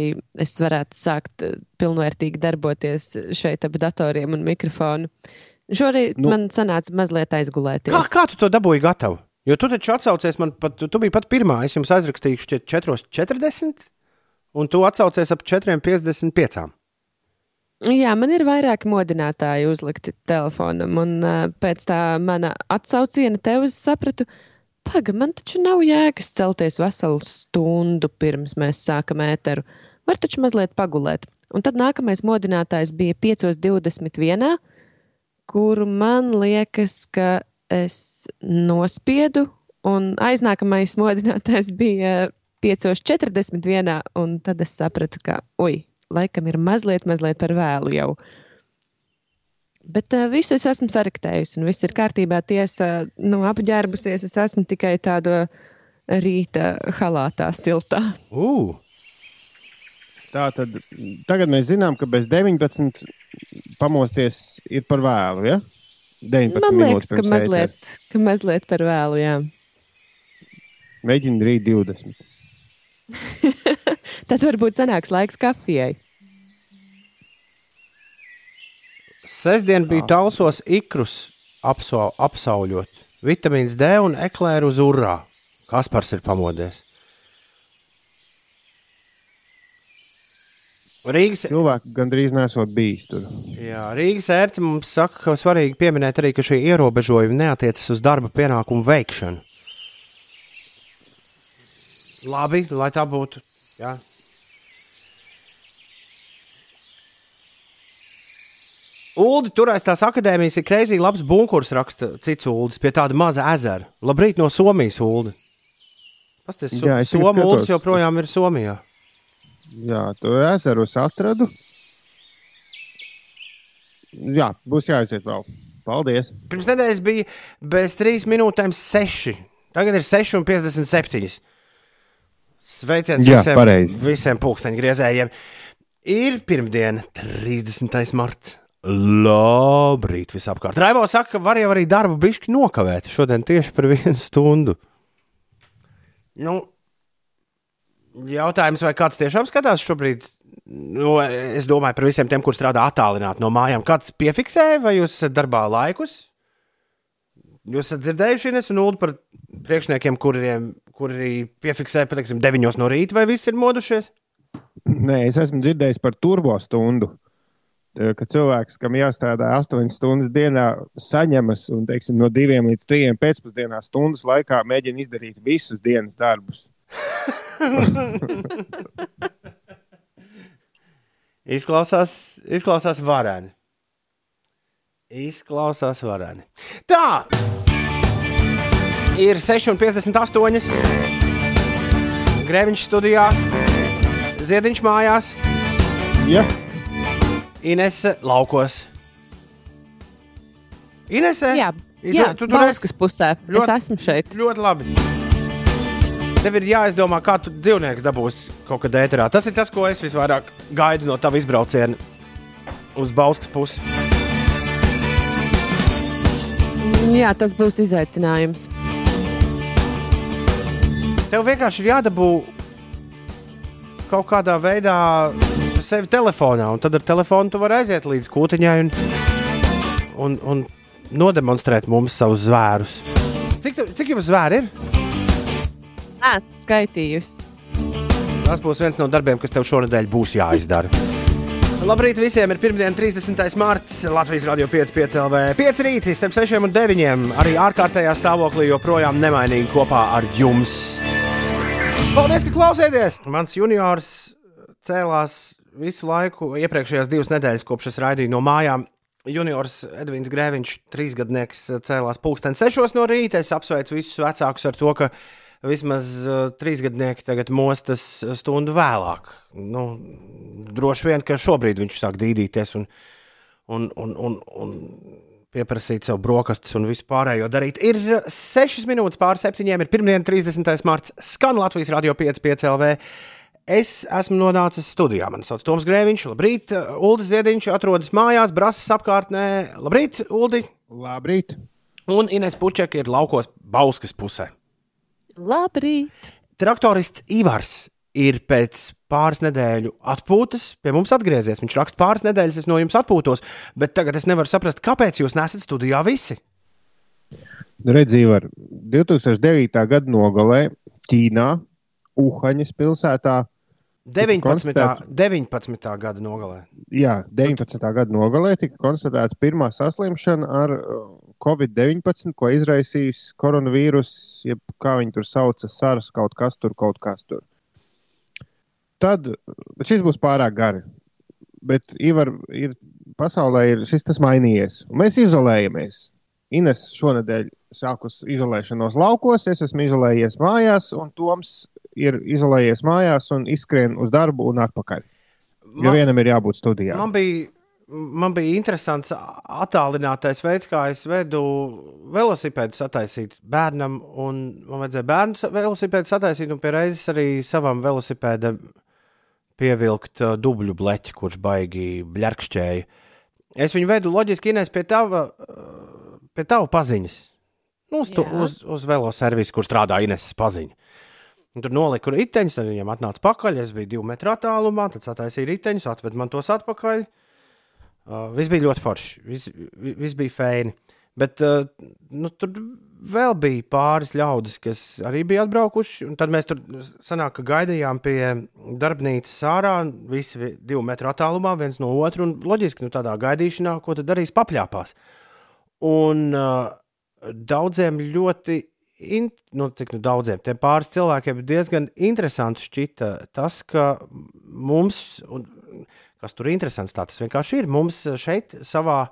S4: es varētu sākt eh, pilnvērtīgi darboties šeit ap datoriem un mikrofonu. Šorīt
S3: Nu.
S4: man sanāca mazliet aizgulēties.
S2: Kā, kā tu to dabūji gatavu? Jo tu taču atsaucies man, pat, tu biji pat pirmā. Es jums aizrakstīju šķiet 4,40, un tu atsaucies ap 4,55.
S4: Jā, man ir vairāki modinātāji uzlikti telefonam, un uh, pēc tā mana atsauciena tev es sapratu, pagaidi, man taču nav jēgas celties veselu stundu pirms mēs sākam ēteru. Var taču mazliet pagulēt. Un tad nākamais modinātājs bija 5.21, kuru man liekas, ka es nospiedu, un aiznākamais modinātājs bija 5.41, un tad es sapratu, ka, oi, laikam ir mazliet, mazliet par vēlu jau. Bet uh, visu es esmu saraktējusi, un viss ir kārtībā. Tiesa, nu, apģērbusies, es esmu tikai tādā rīta halātā, siltā.
S2: Uh,
S3: Tā tad tagad mēs zinām, ka bez 19 pamosties ir par vēlu. Ja? 19
S4: Man liekas, ka mazliet, ka mazliet par vēlu, jā.
S3: Mēģini rīt 20.
S4: Tad varbūt sanāks laiks kafijai.
S2: Sestdien bija tausos ikrus apso, apsauļot. Vitamīns D un eklēru uz urā. Kaspars ir pamodies. Rīgas,
S3: Cilvēki gandrīz nesot bijis tur.
S2: jā, Rīgas ērce mums saka, ka svarīgi pieminēt arī, ka šie ierobežojumi neatiecas uz darba pienākumu veikšanu. Labi, lai tā būtu. Jā. Ulu turēs tās akadēmijas ir kreizīgi labs bunkurs, raksta cits Ulas, pie tāda maza ezera. Labrīt no Somijas, Ulu. Pastāstiet,
S3: Jā, es tagad
S2: Somijas
S3: skatos.
S2: joprojām ir Somijā.
S3: Jā, tur ezerus atradu. Jā, būs jāaiziet vēl. Paldies!
S2: Pirms nedēļas bija bez 3 minūtēm 6. Tagad ir 6,57. Sveiciens
S3: Jā,
S2: visiem,
S3: pareizi.
S2: visiem pulksteņgriezējiem. Ir pirmdiena, 30. marts. Labrīt, visapkārt. Raivo saka, ka var jau arī darbu bišķi nokavēt šodien tieši par vienu stundu. Nu, jautājums, vai kāds tiešām skatās šobrīd? Nu, es domāju par visiem tiem, kur strādā attālināti no mājām. Kāds piefiksēja, vai jūs esat darbā laikus? Jūs esat dzirdējuši, Ines un Ulu par priekšniekiem, kuriem kuri piefiksēja, pateiksim, 9 no rīta, vai viss ir modušies?
S3: Nē, es esmu dzirdējis par turbo stundu. Eh, Kad cilvēks, kam jāstrādā 8 stundas dienā, saņemas un teiksim, no 2 līdz 3 pēcpusdienā stundas laikā mēģina izdarīt visus dienas darbus.
S2: Izklausās, izklausās vareni. Izklausās vareni. Tā! Ir 6,58. Grēviņš studijā, Ziediņš mājās,
S3: Ja?
S2: Inese laukos. Inese?
S4: Jā, jā
S2: tu tur esi?
S4: Bauskas pusē.
S2: Ļoti-
S4: Es esmu šeit.
S2: Ļoti labi. Tev ir jāizdomā, kā tu dzīvnieks dabūsi kaut kad ēterā. Tas ir tas, ko es visvairāk gaidu no tava izbrauciena uz Bauskas pusi.
S4: Jā, tas būs izaicinājums.
S2: Tev vienkārši ir jādabū kaut kādā veidā sevi telefonā, un tad ar telefonu tu vari aiziet līdz kūtiņai un, un, un nodemonstrēt mums savus zvērus. Cik, tu- cik jums zvēri ir?
S4: Nē, skaitījusi.
S2: Tas būs viens no darbiem, kas tev šonadēļ būs jāizdara. Labrīt visiem! Ir pirmdiena, 30. mārciņa Latvijas Rādio 5,5 LV. 5 rītī, starp 6 un 9. Arī ārkārtējā stāvoklī joprojām nemainīgi kopā ar jums. Paldies, ka klausāties! Mans juniors cēlās visu laiku, iepriekšējās divas nedēļas, kopš es raidīju no mājām. Juniors Edvins Grēviņš, trīsgadnieks, cēlās pulksten sešos no rīta. Es apsveicu visus vecākus ar to, ka vismaz uh, trīsgadnieki tagad mostas stundu vēlāk. Nu, droši vien, ka šobrīd viņš sāk dīdīties un, un, un, un, un pieprasīt sev brokastis un visu pārējo darīt. Ir 6 minūtes pār 7, ir pirmdiena, 30. marts, skan Latvijas radio 5,5 LV. Es esmu nonācis studijā. Mani sauc Toms Grēviņš. Labrīt, Ulris Ziediņš atrodas mājās, brāzas apkārtnē. Labrīt, Uldi!
S3: Labrīt!
S2: Un Ines Pučeka ir laukos Bauskas pusē.
S4: Labrīt!
S2: Traktorists Ivars ir pēc pāris nedēļu atpūtas pie mums atgriezies. Viņš raksta pāris nedēļas, es no jums atpūtos, bet tagad es nevaru saprast, kāpēc jūs nesat studijā visi.
S3: Redzīju, var 2009. gada nogalē Ķīnā, Uhaņas pilsētā.
S2: 19.
S3: konstatēt-
S2: 19. gada nogalē.
S3: Jā, 19. gada nogalē tika konstatēta pirmā saslimšana ar uh, Covid-19, ko izraisījis koronavīrus, jeb kā viņi tur sauca, SARS kaut kas tur, kaut kas tur. Tad, šis būs pārāk gari. Bet Ivar, ir, pasaulē ir šis tas mainījies. Un mēs izolējamies. Ines šonadēļ sākus izolēšanos laukos, es esmu izolējies mājās, un Toms ir izolējies mājās un izskrien uz darbu un atpakaļ. Jo
S2: Man-
S3: vienam ir jābūt studijā.
S2: Man bija, man bija interesants attālinātais veids, kā es vedu velosipēdu sataisīt bērnam. un Man vajadzēja bērnu velosipēdu sataisīt, un pie reizes arī savam velosipēdam pievilkt uh, dubļu bleķi, kurš baigi bļarkšķēja. Es viņu vedu loģiski ienēs pie tava, uh, pie tava paziņas. Nu, uz, tu, uz, uz veloservisu, kur strādā Ineses paziņa. Un tur noliku riteņus, tad viņam atnāca pakaļ. Es biju divu metru attālumā, tad sataisīju riteņus, atvedu man tos atpakaļ. Uh, viss bija ļoti forši. Viss, vi- viss bija fēni. Bet uh, nu, tur vēl bija pāris ļaudis, kas arī bija atbraukuši. Tad mēs tur sanāk, gaidījām pie darbnīcas ārā, visi vi- divu metru attālumā, viens no otra. Loģiski, nu, tādā gaidīšanā, ko tad darīs papļāpās. Un uh, daudziem ļoti, in, nu, cik nu daudziem, tiem pāris cilvēkiem diezgan interesanti šķita tas, ka mums, un kas tur ir interesants, tā tas vienkārši ir. Mums šeit, savā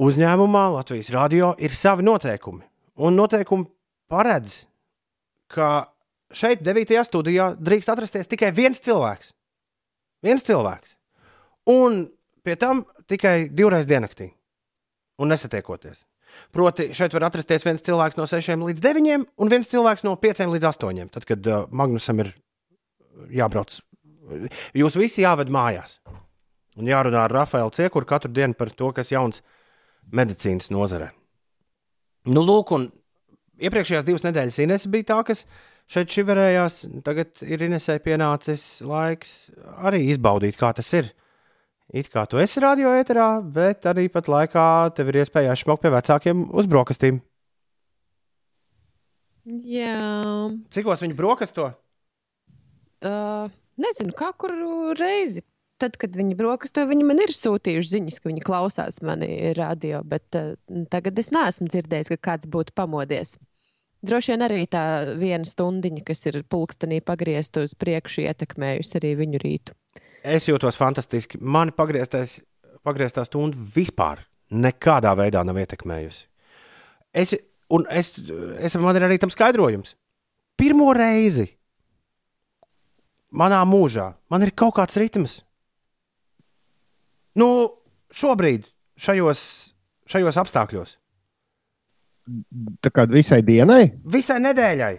S2: uzņēmumā, Latvijas radio, ir savi noteikumi. Un noteikumi paredz, ka šeit, 9. studijā, drīkst atrasties tikai viens cilvēks. Viens cilvēks. Un pie tam tikai divreiz diennaktī. Un nesatiekoties. Proti, šeit var atrasties viens cilvēks no 6 līdz 9, un viens cilvēks no 5 līdz 8. Tad, kad uh, Magnusam ir jābrauc, jūs visi jāved mājās. Un jārunā ar Rafaelu Ciekuru katru dienu par to, kas jauns medicīnas nozarē. Nu, lūk, un iepriekšējās divas nedēļas Ines bija tā, kas šeit šiverējās. Tagad ir Inesai pienācis laiks arī izbaudīt, kā tas ir. It kā tu esi radio ēterā, bet arī pat laikā tev ir iespēja šmokt pie vecākiem uz brokastīm.
S4: Jā,
S2: Cikos viņi brokasto?
S4: uh, nezinu, kā kuru reizi. Tad, kad viņi brokasto, viņi man ir sūtījuši ziņas, ka viņi klausās mani radio, bet uh, tagad es neesmu dzirdējis, ka kāds būtu pamodies. Droši vien arī tā viena stundiņa, kas ir pulkstenī pagriezta uz priekšu, ietekmējusi arī viņu rītu.
S2: Es jūtos fantastiski. Mani pagrieztais, pagrieztā stunda vispār nekādā veidā nav ietekmējusi. Es, un es, es man ir arī tam skaidrojums. Pirmo reizi manā mūžā man ir kaut kāds ritms. Nu, šobrīd, šajos, šajos apstākļos,
S3: Tā kā visai dienai.
S2: visai nedēļai,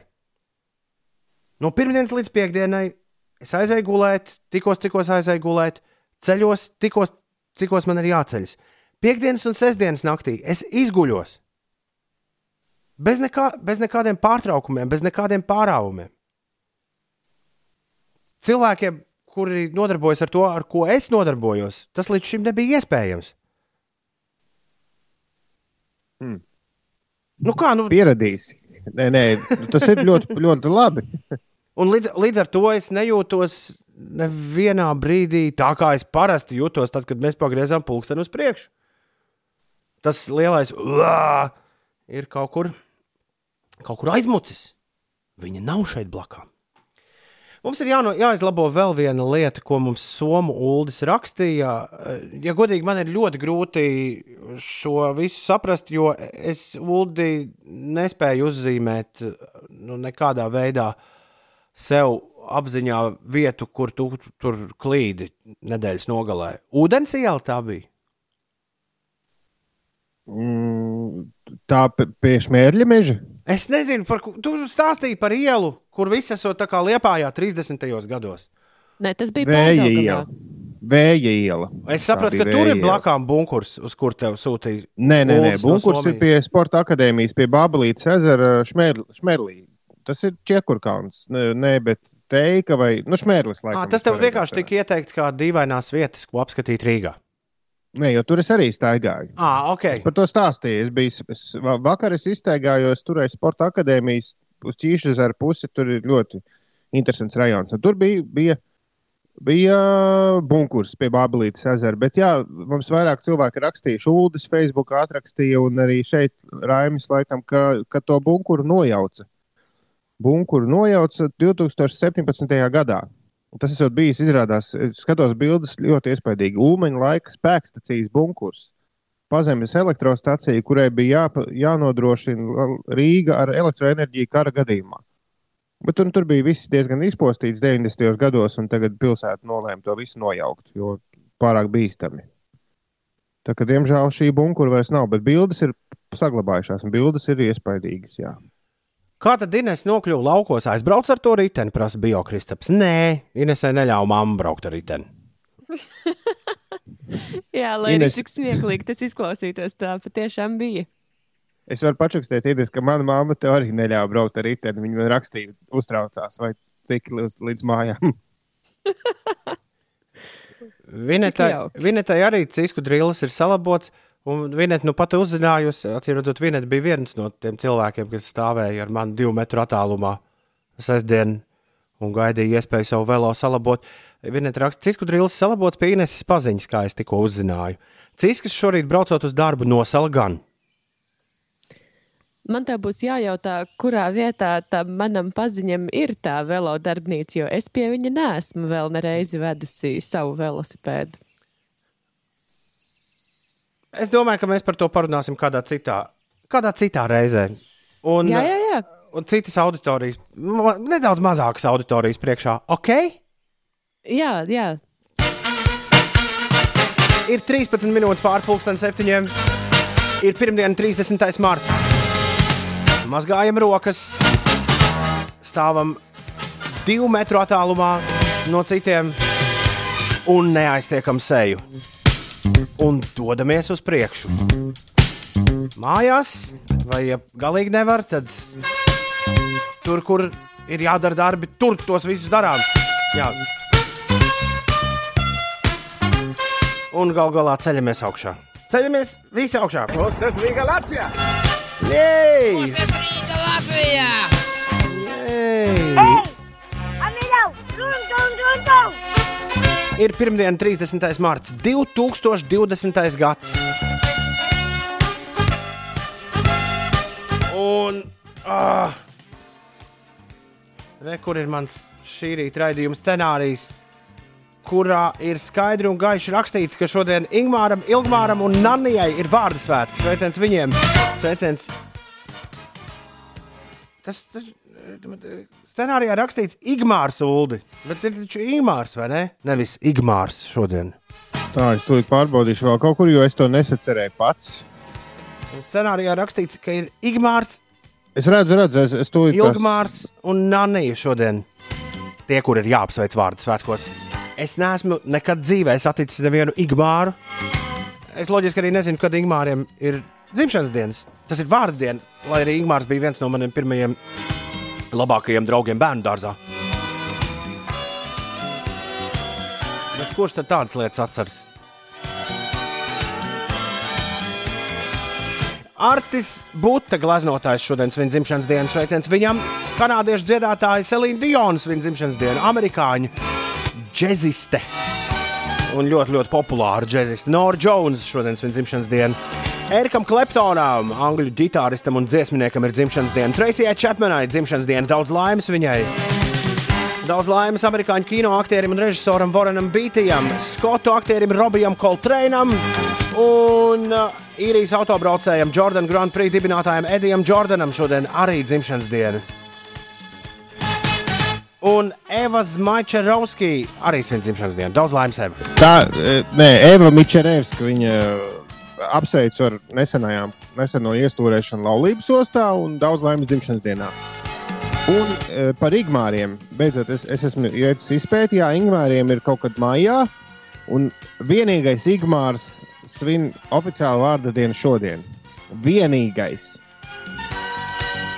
S2: no pirmdienas līdz piekdienai, es aizēju gulēt, tikos, cikos aizēju gulēt, ceļos, tikos, cikos man ir jāceļas. Piektdienas un sestdienas naktī es izguļos. Bez, nekā, bez nekādiem pārtraukumiem, bez nekādiem pārāvumiem. Cilvēkiem, kuri nodarbojas ar to, ar ko es nodarbojos, tas līdz šim nebija iespējams.
S3: Hmm.
S2: Nu kā, nu,
S3: Pieradīsi. Nē, nē, tas ir ļoti, ļoti labi.
S2: Un līdz, līdz ar to es nejūtos nevienā brīdī tā, kā es parasti jūtos, tad, kad mēs pagriezām pulksteni uz priekšu. Tas lielais "Uā!" ir kaut kur, kaut kur aizmucis. Viņa nav šeit blakus. Mums ir jāno, jāizlabo vēl viena lieta, ko mums Somu Uldis rakstīja. Ja godīgi, man ir ļoti grūti šo visu saprast, jo es Uldi nespēju uzzīmēt nu, nekādā veidā sev apziņā vietu, kur tu tur klīdi nedēļas nogalē. Ūdens iela tā bija.
S3: Mm, tā pie smērļa meža.
S2: Es nezinu, par ko tu stāstīji par ielu, kur viss esot tā kā liepājā 30. gados.
S4: Nē, tas bija
S3: Vēja iela. Vēja iela.
S2: Es sapratu, ka tur ir blakām bunkurs, uz kur tev sūtīja.
S3: Nē, nē, nē.
S2: Uldis no
S3: bunkurs ir pie Sporta akadēmijas, pie Bābelītes ezera šmēr, Šmērlī. Tas ir Čekurkauns. Nē, bet teika vai nu, Šmērlis.
S2: À,
S3: Laikam,
S2: tas tev vienkārši tika ieteikts kā dīvainās vietas, ko apskatīt Rīgā.
S3: Nē, jo tur es arī staigāju.
S2: Ah, ok.
S3: Par to stāstīju. Es biju, es, va- vakar es izstaigājos tur aiz Sporta akadēmijas uz Čīšas ar pusi. Tur ir ļoti interesants rajons. Un tur bija, bija, bija bunkurs pie Bābelītes ezera. Bet jā, mums vairāk cilvēki rakstīja, Šuldis Facebook atrakstīja, un arī šeit Raimis laikam, ka, ka to bunkuru nojauca. Bunkuru nojauca 2017. gadā. Tas esot bijis, izrādās, skatos bildes ļoti iespaidīgi. Ulmaņa laika spēkstacijas bunkurs. Pazemes elektrostacija, kurai bija jā, jānodrošina Rīga ar elektroenerģiju kara gadījumā. Bet tur, tur bija viss diezgan izpostīts 90. gados, un tagad pilsēta nolēma to visu nojaukt, jo pārāk bīstami. Tā kā, diemžēl, šī bunkura vairs nav, bet bildes ir saglabājušās, un bildes ir iespaidīgas. Jā.
S2: Kā tad Inês nokļuva laukos? Aizbrauc ar to riteni, prasa Biokristaps. Nē, Inesai neļāva mamma braukt ar riteni.
S4: Jā, lai
S3: Ines-
S4: arī cik smieklīgi tas izklausītos, tā patiešām bija.
S3: Es varu pačukstēt, ieties, ka mana mamma te arī neļāva braukt ar riteni. Viņa man rakstīja, uztraucās, vai cik līdz, līdz mājām.
S2: Vinetai. Vinetai arī cisku drillis ir salabots. Un Vineta nu pat uzzinājusi, acīm redzot, Vineta bija viens no tiem cilvēkiem, kas stāvēja ar mani divu metru attālumā sestdien un gaidīja iespēju savu velo salabot. Vineta raksta, cisku drillis salabots pie Ineses paziņas, kā es tikko uzzināju. Ciskas šorīt braucot uz darbu nosala gan.
S4: Man te būs jājautā, kurā vietā tam manam paziņam ir tā velodarbnīca, jo es pie viņa neesmu vēl nereizi vedusi savu velosipēdu.
S2: Es domāju, ka mēs par to parunāsim kādā citā, kādā citā reizē. Un,
S4: Jā, jā, jā.
S2: un citas auditorijas, nedaudz mazākas auditorijas priekšā. Ok?
S4: Jā, jā.
S2: Ir 13 minūtes pārpusdienas septiņiem. Ir pirmdiena, 30. marts. Mazgājam rokas, stāvam divu metru attālumā no citiem un neaiztiekam seju. Un dodamies uz priekšu. Mājās, vai ja galīgi nevar, tad tur, kur ir jādara darbi, tur tos visus darām. Jā. Un gal galā ceļamies augšā. Ceļamies visi augšā.
S5: Kostas Rīga Latvijā!
S2: Jej!
S6: Puses Rīga Latvijā!
S2: Jej!
S7: Amiļau, dun, dun, dun, dun!
S2: Ir pirmdiena, 30. marts, 2020. gads. Un. Ah, re, kur ir mans šī rīta raidījuma scenārijs, kurā ir skaidri un gaiši rakstīts, ka šodien Ingūram, Ilgmāram un Nanijai ir vārdu svētki. Sveiciens viņiem! Sveiciens! Tas, tas scenārijā rakstīts Igmārs Uldi, bet ir taču Ingūrs vai ne? Nevis Igmārs šodien.
S3: Tā, es tūlīt pārbaudīšu vēl kaut kur, jo es to nesacerēju pats.
S2: Scenārijā rakstīts, ka ir Igmārs,
S3: Es redzu, redzu, es, es tūlīt. tās-
S2: Ilgmārs un Nanija šodien. Tie, kur ir jāapsveic vārdu svētkos. Es neesmu nekad dzīvē saticis nevienu Igmāru. Es loģiski arī nezinu, kad Igmāriem ir dzimšanas dienas. Tas ir vārdu diena, lai arī Igmārs bija viens no maniem pirmajiem labākajiem draugiem bērnu dārzā. Bet kurš tad tādas lietas atceras? Artis Buta glaznotājs šodien svin dzimšanas dienu. Sveiciens viņam, kanādiešu dziedātāja Selīna Diona svin dzimšanas dienu, amerikāņu džekiste. Un ļoti, ļoti populāra džekiste. Nora Jones šodien svin dzimšanas dienu. Erikam Kleptonam, angļu ģitāristam un dziesminiekam ir dzimšanas diena. Tracijai Čepmanai dzimšanas diena. Daudz laimes viņai. Daudz laimes amerikāņu kino aktierim un režisoram Vorenam Beatijam, skotu aktierim Robijam Koltreinam un uh, īrijas autobraucējam Jordan Grand Prix dibinātājam Edijam Jordanam šodien arī dzimšanas diena. Un Eva Zmaičerovski arī svin dzimšanas dienu. Daudz laimes, Eva.
S3: Tā, e, nē, Eva Mičerevska, viņa apsveicu ar nesenajām, neseno iestūrēšanu laulības ostā un daudz laimes dzimšanas dienā. Un e, par Igmāriem. Beidzot, es, es esmu izpētījis, jā, Igmāriem ir kaut kad mājā. Un vienīgais Igmārs svin oficiālu vārdu dienu šodien. Vienīgais.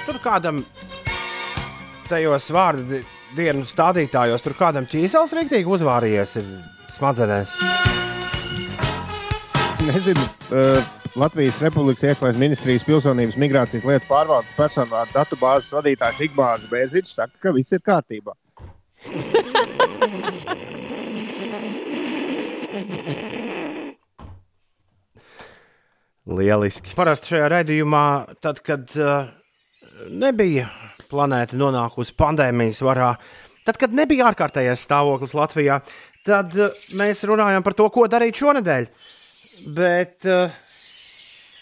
S2: Tur kādam tajos vārdu dienu stādītājos, tur kādam ķīsels rīktīgi uzvārījies smadzenēs.
S3: Nezinu, uh, Latvijas Republikas iekšlietu ministrijas pilsonības migrācijas lietu pārvaldes personu vārdu datu bāzes vadītājs Igmārs Bēziņš saka, ka viss ir kārtībā.
S2: Lieliski. Parasti šajā raidījumā, tad, kad uh, nebija planēta nonākusi pandēmijas varā, tad, kad nebija ārkārtējais stāvoklis Latvijā, tad uh, mēs runājam par to, ko darīt šonadēļ. Bet uh,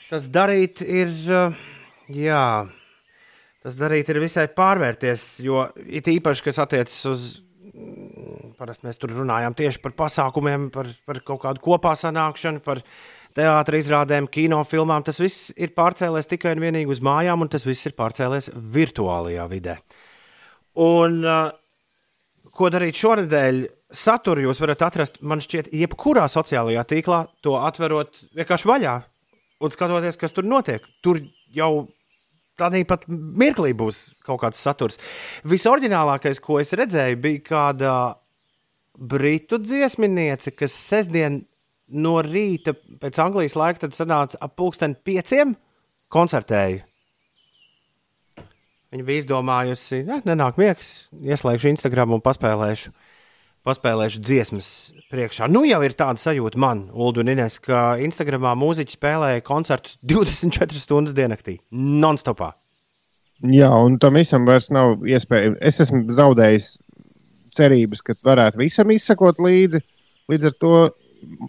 S2: tas darīt ir, uh, jā, tas darīt ir visai pārvērties, jo it īpaši, kas attiecas uz mm, Parasti mēs tur runājām tieši par pasākumiem, par, par kaut kādu kopā sanākšanu, par teātris izrādēm, kinofilmām. Tas viss ir pārcēlies tikai un vienīgi uz mājām, un tas viss ir pārcēlies virtuālajā vidē. Un, uh, ko darīt šonadēļ? Saturu jūs varat atrast, man šķiet, jebkurā sociālajā tīklā, to atverot vienkārši vaļā un skatoties, kas tur notiek. Tur jau tādā pat mirklī būs kaut kāds saturs. Visoriģinālākais, ko es redzēju, bija kāda britu dziesminiece, kas sestdien no rīta pēc Anglijas laika tad sanāca ap pulksten pieciem koncertēju. Viņa bija izdomājusi, ka nenāk miegs, ieslēgšu Instagram un paspēlēšu, paspēlēšu dziesmas priekšā. Nu jau ir tāda sajūta man, Ulu un Ines, ka Instagramā mūziķi spēlēja koncertus 24 stundas diennaktī, non-stopā.
S3: Jā, un tam visam vairs nav iespēja. Es esmu zaudējis cerības, ka varētu visam izsekot līdzi. Līdz ar to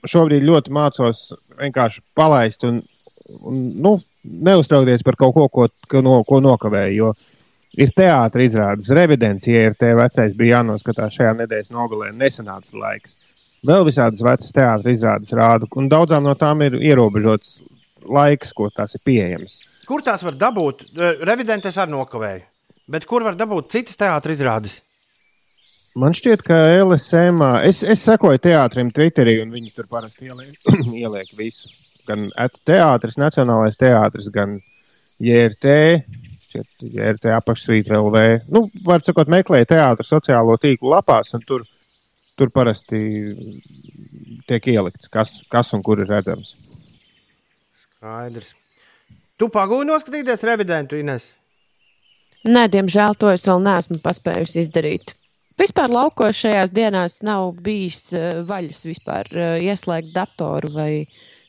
S3: šobrīd ļoti mācos vienkārši palaist un, un nu, neuztraukties par kaut ko, ko, ko, no, ko nokavēju. Jo ir teātris izrādes, revidents, ja ir tie vecais, bija jānoskatās šajā nedēļas nogalē, nesanāca laiks. Vēl visādas vecas teātris izrādes rādu, un daudzām no tām ir ierobežots laiks, ko tās ir pieejamas.
S2: Kur tās var dabūt? Revidents arī nokavēju. Bet kur var dabūt citas teātris izrādes?
S3: Man šķiet, ka LSM, es, es sekoju teātrim, Twitterī, un viņi tur parasti ieliek, ieliek visu. Gan teātris, Nacionālais teātris, gan JRT, JRT apakšsvītra LV. Nu, var sakot, meklēja teātru sociālo tīklu lapās, un tur, tur parasti tiek ielikts, kas, kas un kur ir redzams.
S2: Skaidrs. Tu pagūni noskatīties revidentu, Ines?
S4: Nē, diemžēl to es vēl neesmu paspējusi izdarīt. Vispār laukos šajās dienās nav bijis uh, vaļas vispār uh, ieslēgt datoru vai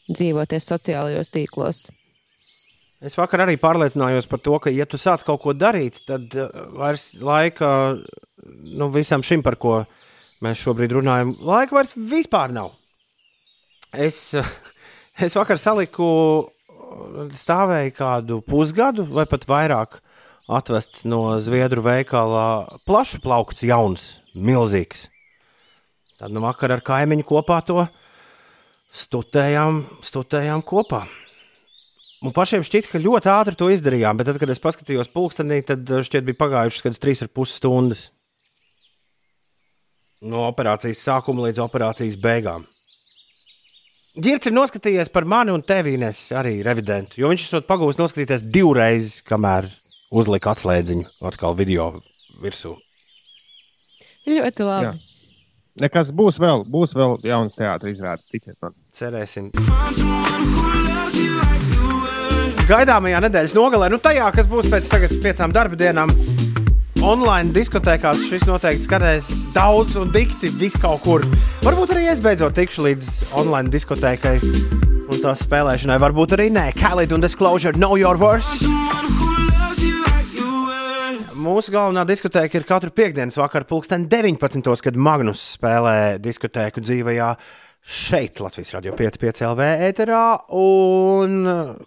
S4: dzīvoties sociālajos tīklos.
S2: Es vakar arī pārliecinājos par to, ka, ja tu sāc kaut ko darīt, tad uh, vairs laika nu, visam šim, par ko mēs šobrīd runājam, laika vairs vispār nav. Es, uh, es vakar saliku, stāvēju kādu pusgadu vai pat vairāk atvests no Zviedru veikala plašu plaukts, jauns, milzīgs. Tad nu vakar ar kaimiņu kopā to stutējām, stutējām kopā. Un pašiem šķiet, ka ļoti ātri to izdarījām, bet tad, kad es paskatījos pulkstenī, tad šķiet bija pagājušas kādas trīs ar pus stundas. No operācijas sākuma līdz operācijas beigām. Girts ir noskatījies par mani un tevi, Ines, arī revidentu, jo viņš esot pagūs noskatīties divreiz, kamēr uzlika atslēdziņu atkal video virsū.
S4: Ļoti labi.
S3: Jā. Nekas būs vēl, būs vēl jauns teātris izrādes, ticiet man.
S2: Cerēsim. Gaidāmajā nedēļas nogalē, nu tajā, kas būs pēc tagad piecām darba dienām, online diskotēkās šis noteikti skatēs daudz un dikti vis kaut kur. Varbūt arī es beidzot tikšu līdz online diskotēkai un tās spēlēšanai. Varbūt arī nē. Khalid un Disclosure, Know Your Words. Mūsu galvenā diskotēka ir katru piekdienas vakaru, pulksten 19. kad Magnus spēlē diskotēku dzīvajā šeit, Latvijas Rādio 5,5 LV ēterā, un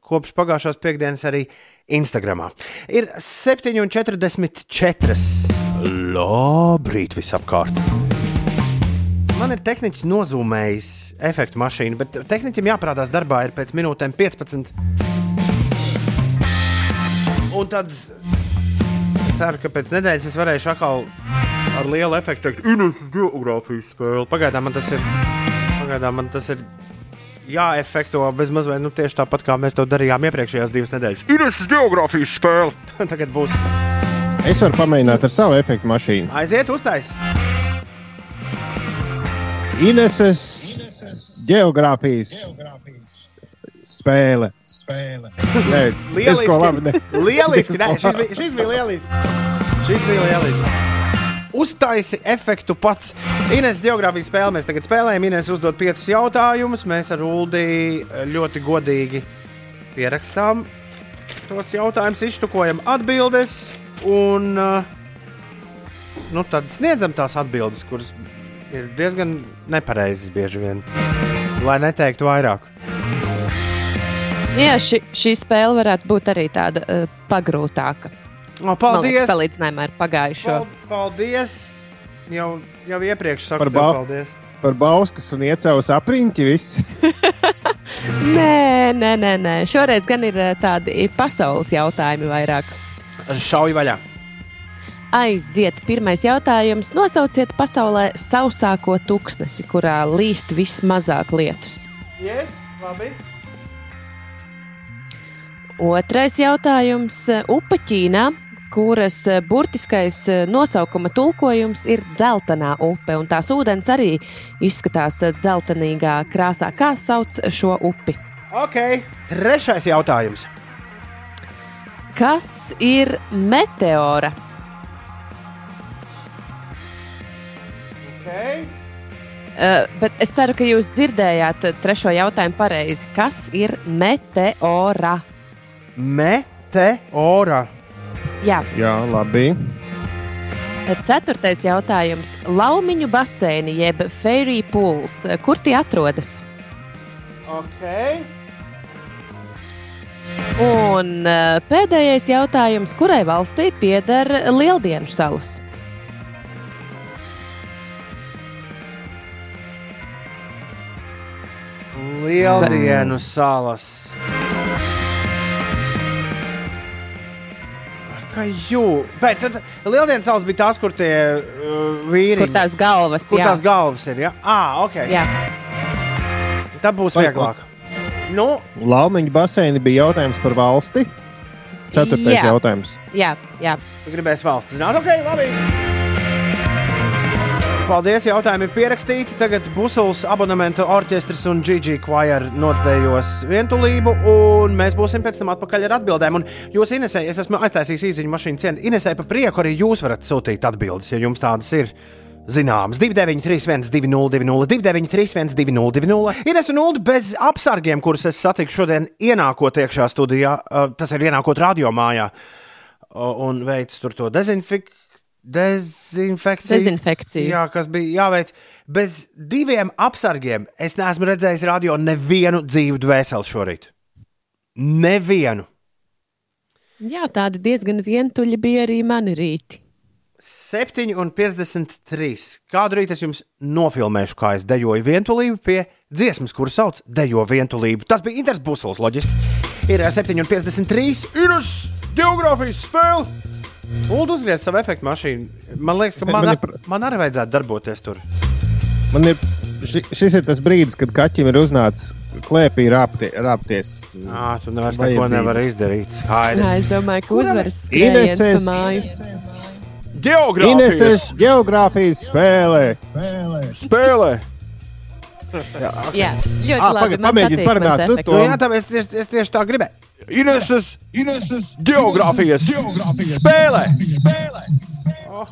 S2: kopš pagājušās piekdienas arī Instagramā. Ir 7,44. Labrīt, visapkārt! Man ir tehniķis nozūmējis efektu mašīna, bet tehniķim jāparādās darbā ir pēc minūtēm 15. Un tad ceru, ka pēc nedēļas es varēšu atkal ar lielu efektu teikt, Ines geogrāfijas spēle. Pagaidām man tas ir. Pagaidām man tas ir. Jāefekto bez mazliet nu, tieši tāpat, kā mēs to darījām iepriekšējās divas nedēļas. Ines geogrāfijas spēle. Tagad būs.
S3: Es varu pamēģināt ar savu efektu mašīnu.
S2: Aiziet, uztais.
S3: Ineses geogrāfijas spēle. Nē, es ko labi. Ne.
S2: Lieliski. Nē, šis, bija, šis bija lielisks. Šis bija lielisks. Uztaisi efektu pats. Ines geogrāfijas spēle mēs tagad spēlējam. Ines uzdod piecus jautājumus. Mēs ar Uldi ļoti godīgi pierakstām tos jautājumus, iztukojam atbildes un uh, nu, tad sniedzam tās atbildes, kuras ir diezgan nepareizas bieži vien. Lai neteiktu vairāk.
S4: Jā, ši, šī spēle varētu būt arī tāda uh, pagrūtāka.
S2: O, paldies!
S4: liekas, salīdzinājumā ar pagājušo.
S2: Pal- Paldies! Jau, jau iepriekš saku,
S3: Par bal-
S2: paldies.
S3: Par bauskas un iecēlus apriņķi viss.
S4: Nē, nē, nē, nē. Šoreiz gan ir eh, tādi pasaules jautājumi vairāk.
S2: Šauj vaļā!
S4: Aiziet, pirmais jautājums. Nosauciet pasaulē sausāko tūkstnesi, kurā līst vismazāk lietus.
S2: Yes, labi.
S4: Otrais jautājums. Upe Ķīnā, kuras burtiskais nosaukuma tulkojums ir dzeltenā upe, un tās ūdens arī izskatās dzeltenīgā krāsā. Kā sauc šo upi?
S2: Ok, trešais jautājums.
S4: Kas ir meteora?
S2: Okay.
S4: Uh, bet es ceru, ka jūs dzirdējāt trešo jautājumu pareizi. Kas ir meteora?
S2: Meteora.
S4: Jā,
S3: Jā, labi.
S4: ceturtais jautājums. Laumiņu baseini jeb fairy pools. Kur tie atrodas?
S2: Okay.
S4: Un uh, pēdējais jautājums. Kurai valstī pieder Lieldienu salas?
S2: Lieldienu salas. Kā jū? Bet tad Lieldienas salas bija tās, kur tie uh, vīri.
S4: Kur tās galvas?
S2: kur
S4: jā.
S2: tās galvas ir? Ja? Ah, ok.
S4: Jā.
S2: Tā būs
S3: Vai-
S2: vieglāk. Nu,
S3: Laumiņa baseini bija jautājums par valsti. Ceturtais
S4: Jā.
S3: jautājums.
S4: jā, jā.
S2: tu gribēsi valsts zināt, ok, labi. Paldies, jautājumi ir pierakstīti. Tagad Busuls abonementu orķestris un Gigi Choir notējos vientulību, un mēs būsim pēc tam atpakaļ ar atbildēm. Un jūs, Inesē, es esmu aiztaisījis īziņu mašīnu cienu. Inesē, pa prieku arī jūs varat sūtīt atbildes, ja jums tādas ir. Zināms, 293, 202, 293, 202. Ines un Ulu bez apsargiem, kurus es satiku šodien, ienākot iekšā studijā, uh, tas ir ienākot radiomājā uh, un veids tur to dezinfik dezinfekciju.
S4: Dezinfekciju.
S2: Jā, kas bija jāveic. Bez diviem apsargiem es neesmu redzējis radio nevienu dzīvu dvēseli šorīt. Nevienu.
S4: jā, tādi diezgan vientuļi bija arī mani rīti.
S2: 7,53. Kādu rītu es jums nofilmēšu, kā es dejoju vientulību pie dziesmas, kuru sauc Dejo vientulību. Tas bija Inters Busls, loģiski. Ir 7,53. Ir uz geogrāfijas spēle. Ulu uzgriez savu efektu mašīnu. Man liekas, ka man,
S3: man pr-
S2: man arī vajadzētu darboties tur.
S3: Man ir, ši, šis ir tas brīdis, kad kaķim ir uznācis klēpī rāpti, rāpties.
S2: Ah, tu vairs neko nevari izdarīt. Skaidrs.
S4: Jā, es domāju, ka uzvaras
S3: Ineses-.
S2: Geogrāfijas
S3: Ineses geogrāfijas spēlē.
S2: spēle.
S4: Jā, ļoti
S3: Ā,
S4: labi.
S3: pagaid,
S4: man
S3: pamēģini
S4: patīk
S3: parunāt,
S4: efekts.
S3: to-
S2: Nu, jā, tā es tieši, es tieši tā gribēju. Ineses, Ineses geogrāfijas spēle. Oh.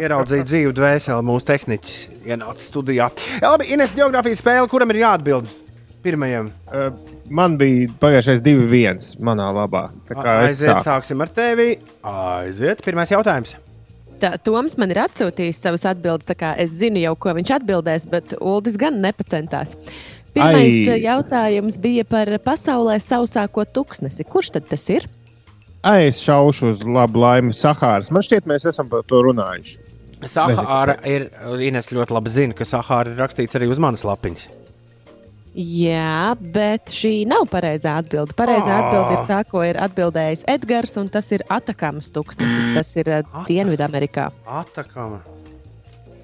S2: Ieraudzīja dzīvu dvēseli mūsu tehniķis, ienāca studijā. Jā, labi, Ines geogrāfijas spēle, kuram ir jāatbild pirmajam.
S3: Uh, Man bija pagājušais divi viens manā labā. Tā kā es
S2: Aiziet, sāksim ar tevi. Aiziet, pirmais jautājums.
S4: Tā, Toms man ir atsūtījis savas atbildes, es zinu jau, ko viņš atbildēs, bet Uldis gan nepacentās. Pirmais
S3: Ai.
S4: Ai. jautājums bija par pasaulē sausāko tūkstnesi. Kurš tad tas ir?
S3: Ai, es šaušu uz labu laimi Sahāras. Man šķiet, mēs esam par to runājuši.
S2: Sahāra ir, Ines ļoti labi zina, ka Sahāra ir rakstīts arī uz manas lapiņas.
S4: Jā, bet šī nav pareizā atbilde. Pareizā
S2: Ah.
S4: atbilde ir tā, ko ir atbildējis Edgars, un tas ir Atakamas tūkstnesis. Tas ir uh, Dienvidamerikā.
S2: Atakama.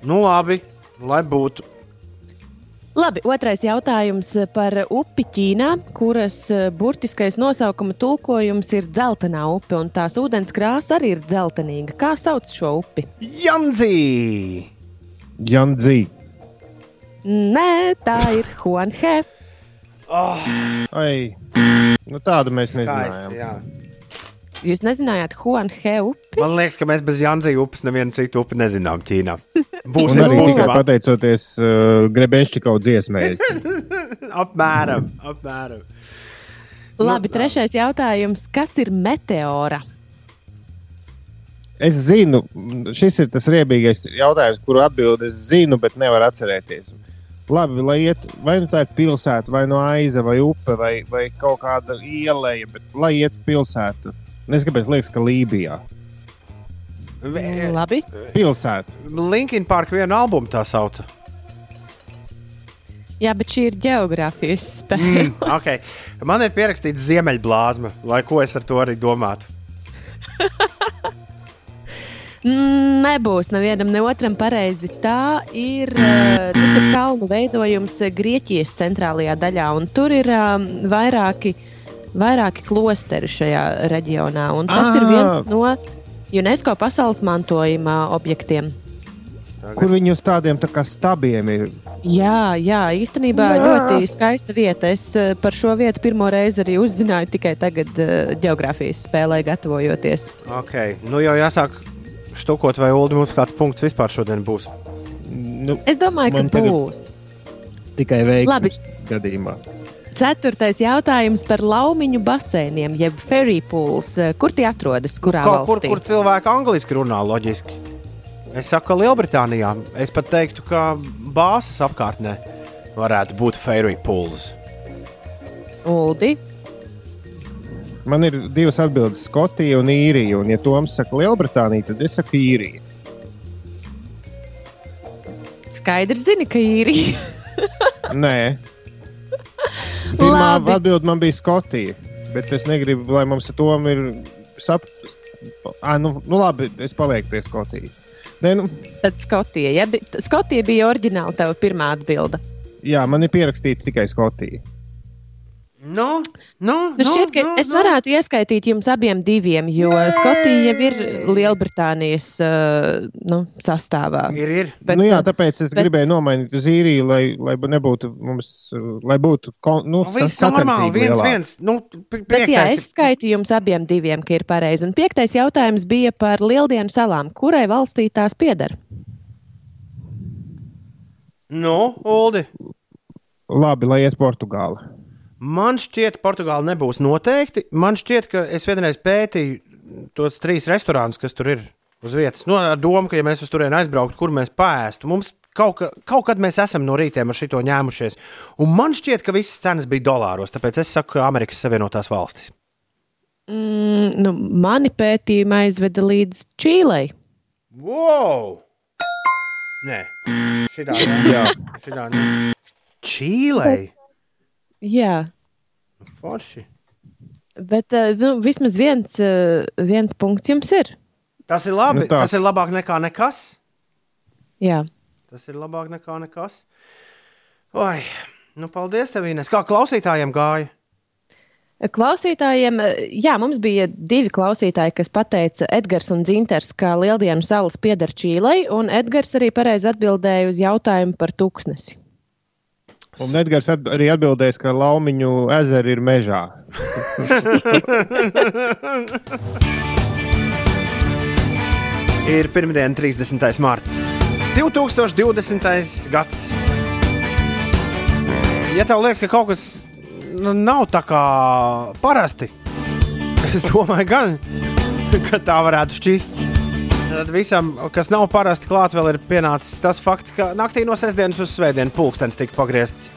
S2: Nu, labi, lai būtu.
S4: Labi, otrais jautājums par upi Ķīnā, kuras eh, burtiskais nosaukuma tulkojums ir dzeltenā upe, un tās ūdens krāsa arī ir dzeltenīga. Kā sauc šo upi?
S2: Jandzī!
S3: Jandzī.
S4: Nē, tā ir Huanhe.
S3: Ai, nu tādu mēs
S2: Skaisti,
S3: nezinājām.
S2: jā.
S4: Jūs nezinājāt Huanhe upi?
S2: Man liekas, ka mēs bez Jandzī upes nevienu citu upi nezinām Ķīnā. Būs
S3: Un
S2: arī
S3: arī tikai
S2: būsim
S3: pateicoties uh, Grebenšķikau dziesmai.
S2: apmēram. apmēram.
S4: Labi, trešais jautājums. Kas ir meteora?
S3: Es zinu, šis ir tas riebīgais jautājums, kuru atbildi es zinu, bet nevaru atcerēties. Labi, lai iet, vai nu tā ir pilsēta, vai no aiza, vai upe, vai, vai kaut kāda ieleja, bet lai iet pilsēta. Es kāpēc liekas, ka Lībijā.
S4: Labi,
S3: Pilsēta.
S2: Linkin Park vienu albumu tā sauca.
S4: jā, bet šī ir geogrāfijas spēle.
S2: Mm, okay. Man ir pierakstīts ziemeļblāzma, lai ko es ar to arī domātu.
S4: Nebūs nevienam, ne otram pareizi. Tā ir, eh, tas ir kalnu veidojums Grieķijas centrālajā daļā, un tur ir um, vairāki, vairāki klosteri šajā reģionā. un Tas ir
S3: Ah.
S4: viens no UNESCO pasaules mantojuma objektiem.
S3: Kur viņi uz tādiem tā kā stabiem ir?
S4: Jā, jā, īstenībā
S3: Jā.
S4: ļoti skaista vieta. Es eh, par šo vietu pirmo reizi arī uzzināju tikai tagad, geogrāfijas spēlē gatavojoties.
S2: Okay. Nu jau jāsāk štukot, vai Ulu mums kāds punkts vispār šodien būs.
S3: Nu,
S4: Es domāju, ka būs.
S3: tikai
S4: Labi.
S3: veiksmes gadījumā.
S4: Ceturtais jautājums par laumiņu baseiniem, jeb ferry pools. Kur tie atrodas? Kurā
S2: Kaut kur,
S4: valstī?
S2: kur cilvēki angliski runā, loģiski. Es saku, ka Lielbritānijā. Es pat teiktu, ka bāzes apkārtnē varētu būt fairy pools.
S4: Uldi.
S3: Man ir divas atbildes - Skotija un Īrija. Un, ja Toms saka Lielbritānija, tad es saku Īrija.
S4: Skaidrs, zini, ka īrija.
S3: Nē, pirmā atbilde man bija Skotija. Bet es negribu, lai mums ar to ir saprotams. Nu, nu, labi, es palieku pie Skotijas. Nē, nu,
S4: Tad Skotija. Ja, Skotija bija oriģināli tava pirmā atbilde.
S3: jā, man ir pierakstīta tikai Skotija.
S2: Nu, nu,
S4: Nu, šķiet, ka
S2: nu,
S4: es
S2: nu.
S4: varētu ieskaitīt jums abiem diviem, jo Skotija jau ir Lielbritānijas uh, nu, sastāvā.
S2: Ir, ir.
S3: Bet, nu, jā, tāpēc es
S4: bet-
S3: gribēju nomainīt uz īriju, lai, lai nebūtu mums, uh, lai būtu nu,
S2: Nu, Viss normāli, viens, viens. Nu,
S4: Bet jā, es skaitu jums abiem diviem, ka ir pareizi. Un piektais jautājums bija par Lieldienu salām. Kurai valstī tās pieder?
S2: Nu, Uldi.
S3: Labi, lai iet Portugāla.
S2: Man šķiet, Portugāla nebūs noteikti. Man šķiet, ka es vienreiz pētīju tos trīs restorānus, kas tur ir uz vietas. No, ar domu, ka, ja mēs uz turieni aizbrauktu, kur mēs pēstu, mums kaut, ka, kaut kad mēs esam no rītiem ar šito ņēmušies. Un man šķiet, ka visas cenas bija dolāros, tāpēc es saku, ka Amerikas Savienotās valstis.
S4: Mm, nu, mani pētījumi aizveda līdz Čīlei.
S2: Wow! Nē, šitā.
S3: Jā,
S2: Šitā nē. Čīlei!
S4: Jā,
S2: Forši!
S4: bet uh, nu, vismaz viens, uh, viens punkts jums ir.
S2: Tas ir labi.
S3: Nu,
S2: tas ir labāk nekā nekas.
S4: Jā.
S2: Tas ir labāk nekā nekas. Oi, nu paldies tev, Ines. Kā klausītājiem gāja?
S4: Klausītājiem, eh, jā, mums bija divi klausītāji, kas teica, Edgars un Zinters, ka Lieldienu salas pieder Čīlei, un Edgars arī pareizi atbildēja uz jautājumu par tūkstnesi.
S3: Un Edgars at- arī atbildēs, ka Laumiņu ezeri ir mežā.
S2: Ir pirmdiena, 30. marts. 2020. gads. Ja tev liekas, ka kaut kas nu, nav tā kā parasti, es domāju, gan, ka tā varētu šķist. Tad visam, kas nav parasti klāt, vēl ir pienācis tas fakts, ka naktī no sestdienas uz svētdienu pulkstenis tika pagriezts.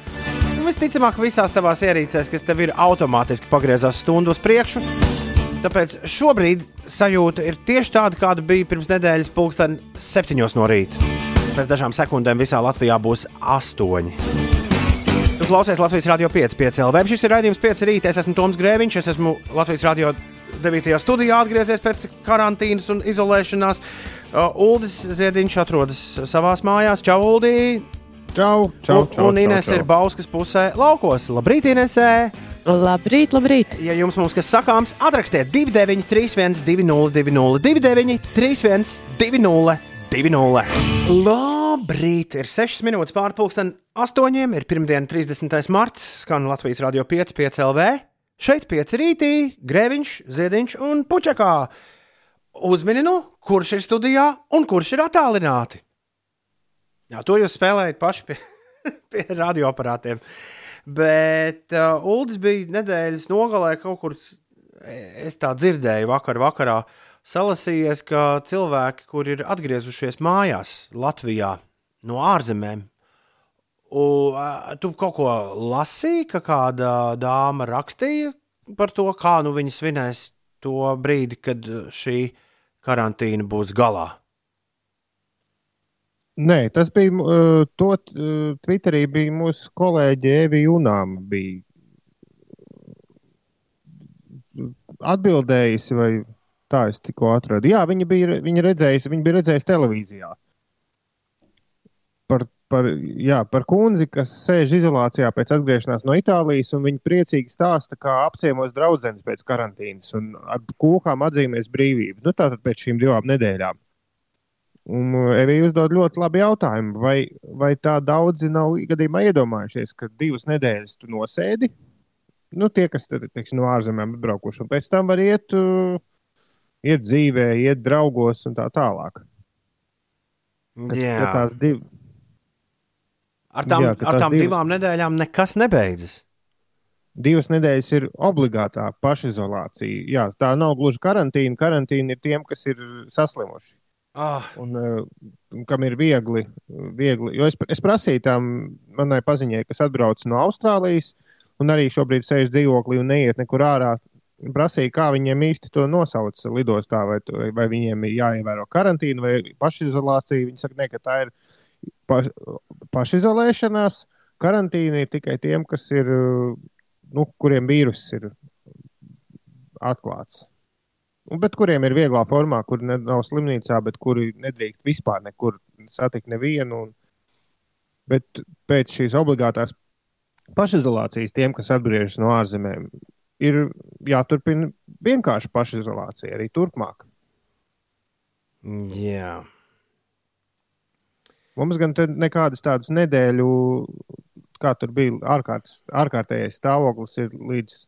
S2: Visticamāk, visās tavās ierīcēs, kas tev ir automātiski pagriezās stundu uz priekšu, Tāpēc šobrīd sajūta ir tieši tāda, kāda bija pirms nedēļas, pulksten septiņos no rīta. Pēc dažām sekundēm visā Latvijā būs astoņi. Tu klausies Latvijas Rādio 5, 5 LV. Šis ir raidījums 5 rītā. Es esmu Toms Grēviņš, es esmu Latvijas Rādio 9. studijā atgriezies pēc karantīnas un izolēšanās. Uldis Ziediņš atrodas savā mājās. Čau, Uldī!
S3: Čau, čau, čau.
S2: un Inês ir Bauskas pusē, laukos. Labrīt, Inesē!
S4: Labrīt, labrīt!
S2: Ja jums mums kas sakāms, atrakstiet 293, 202, 293, 202. Labrīt! Ir 6 minūtes pārpusdienas, 8. ir pirmdiena, 30. marts, skan Latvijas radio 5, 5 LV. Šeit 5 rītī, Grēviņš, Ziediņš un Puķakā. Uzmini, nu, kurš ir studijā un kurš ir attālināti. Jā, to jūs spēlējat paši pie, pie radioaparātiem. Bet uh, Ulas bija nedēļas nogalē kaut kur, s- es tā dzirdēju, vakar vakarā salasījies, ka cilvēki, kur ir atgriezušies mājās Latvijā no ārzemēm, u, tu kaut ko lasīji, ka kāda dāma rakstīja par to, kā nu viņi svinēs to brīdi, kad šī karantīna būs galā.
S3: Nē, tas bija uh, to uh, Twitterī bija mūsu kolēģi Evija Junām. Bija atbildējusi, vai tā es tikko atradu. Jā, viņa bija, viņa redzējusi, viņa bija redzējusi televīzijā. Par, par, jā, par kundzi, kas sēž izolācijā pēc atgriešanās no Itālijas, un viņa priecīgi stāsta, kā apciemos draudzenes pēc karantīnas un ar kūkām atzīmēs brīvību. Nu, tātad pēc šīm divām nedēļām. Un uh, Evija uzdod ļoti labu jautājumu, vai, vai tā daudzi nav gadījumā iedomājušies, ka divas nedēļas tu nosēdi, nu, tie, kas te, teiksim, no ārzemēm atbraukuši, un pēc tam var iet, uh, iet dzīvē, iet draugos un tā tālāk. Ka- ka tās div...
S2: Ar tām,
S3: Jā,
S2: ar tām
S3: divas-
S2: divām nedēļām nekas nebeidzas.
S3: Divas nedēļas ir obligātā pašizolācija. Jā, tā nav gluži karantīna. Karantīna ir tiem, kas ir saslimuši.
S2: Ah,
S3: un, un kam ir viegli. viegli. Jo es, es prasīju tam manai paziņai, kas atbrauc no Austrālijas, un arī šobrīd sēž dzīvoklī un neiet nekur ārā. Prasīju, kā viņiem īsti to nosauc lidostā, vai, vai viņiem ir jāievēro karantīna vai pašizolācija. Viņi saka, ne, ka tā ir paš, pašizolēšanās. Karantīna ir tikai tiem, kas ir, nu, kuriem vīruss ir atklāts. Un, bet kuriem ir vieglā formā, kur ne- nav slimnīcā, bet kuri nedrīkst vispār nekur satikt nevienu. Un, bet pēc šīs obligātās pašizolācijas tiem, kas atgriežas no ārzemēm, ir jāturpina vienkārši pašizolācija arī turpmāk.
S2: jā.
S3: Mums gan nekādas tādas nedēļu, kā tur bija ārkārtas, ārkārtējais stāvoklis, ir līdz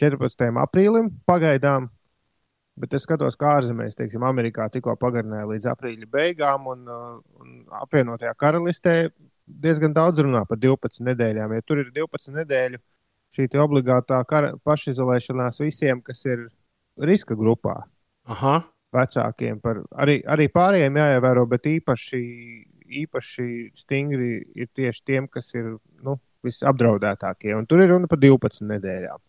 S3: 14. aprīlim pagaidām. Bet es skatos, kā ārzemēs, teiksim, Amerikā tikko pagarināja līdz aprīļa beigām, un, uh, un apvienotajā karalistē diezgan daudz runā par 12 nedēļām. Ja tur ir 12 nedēļu šī obligātā pašizolēšanās visiem, kas ir riska grupā,
S2: Aha.
S3: vecākiem, par, arī, arī pārējiem jāievēro, bet īpaši, īpaši stingri ir tieši tiem, kas ir nu, visapdraudētākie. Un tur ir runa par 12 nedēļām.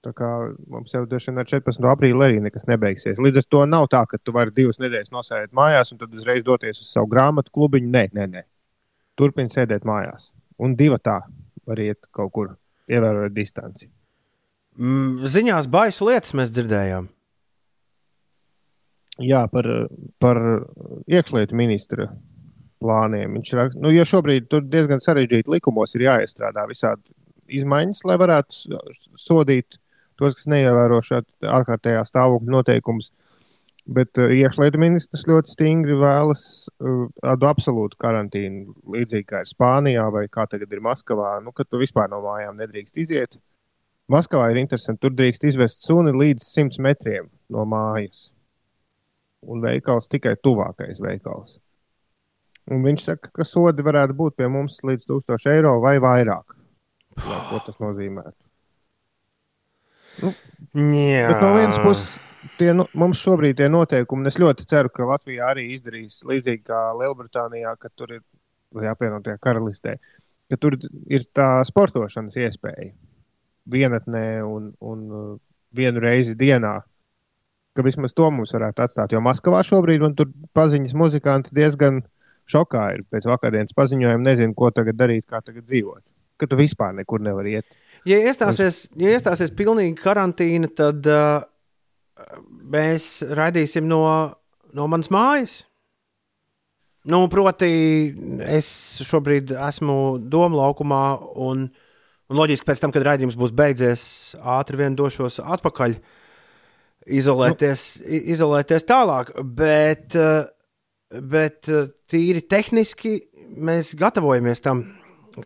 S3: Tā kā mums jau droši vien ar 14. aprīli arī nekas nebeigsies. Līdz ar to nav tā, ka tu vari divas nedēļas nosēdēt mājās un tad uzreiz doties uz savu grāmatu klubiņu. Nē, nē, nē. Turpini sēdēt mājās. Un divi tā var iet kaut kur, ievērojot distanci.
S2: Mm, Ziņās baisu lietas mēs dzirdējām.
S3: Jā, par, par iekšlietu ministra plāniem. Viņš raksta, nu, jo šobrīd tur diezgan sarežģīti likumos ir jāiestrādā visādi izmaiņas, lai varētu sodīt tos, kas neievēro šādu ārkārtējā stāvokļa noteikumus. Bet uh, iekšlietu ministrs ļoti stingri vēlas uh, tādu absolūtu karantīnu, līdzīgi kā ir Spānijā vai kā tagad ir Maskavā, nu, ka tu vispār no mājām nedrīkst iziet. Maskavā ir interesanti, tur drīkst izvest suni līdz 100 metriem no mājas. Un veikals tikai tuvākais veikals. Un viņš saka, ka sodi varētu būt pie mums līdz 1000 eiro vai vairāk. Jā, ko tas nozīmē?
S2: Jā.
S3: Bet no vienas puses, tie, nu, mums šobrīd tie noteikumi, un es ļoti ceru, ka Latvijā arī izdarīs līdzīgi kā Lielbritānijā, ka tur ir vai apvienotajā karalistē, ka tur ir tā sportošanas iespēja vienatnē un, un uh, vienu reizi dienā. Ka vismaz to mums varētu atstāt. Jo Maskavā šobrīd man tur paziņas muzikanti diezgan šokā ir. Pēc vakardienas paziņojuma nezinu, ko tagad darīt, kā tagad dzīvot. Ka tu vispār nekur nevari iet.
S2: Ja iestāsies, ja iestāsies pilnīga karantīna, tad uh, mēs raidīsim no, no manas mājas. Nu, proti, es šobrīd esmu Doma laukumā, un, un loģiski pēc tam, kad raidījums būs beidzies, ātri vien došos atpakaļ, izolēties, nu. izolēties tālāk. Bet, uh, bet uh, tīri tehniski mēs gatavojamies tam,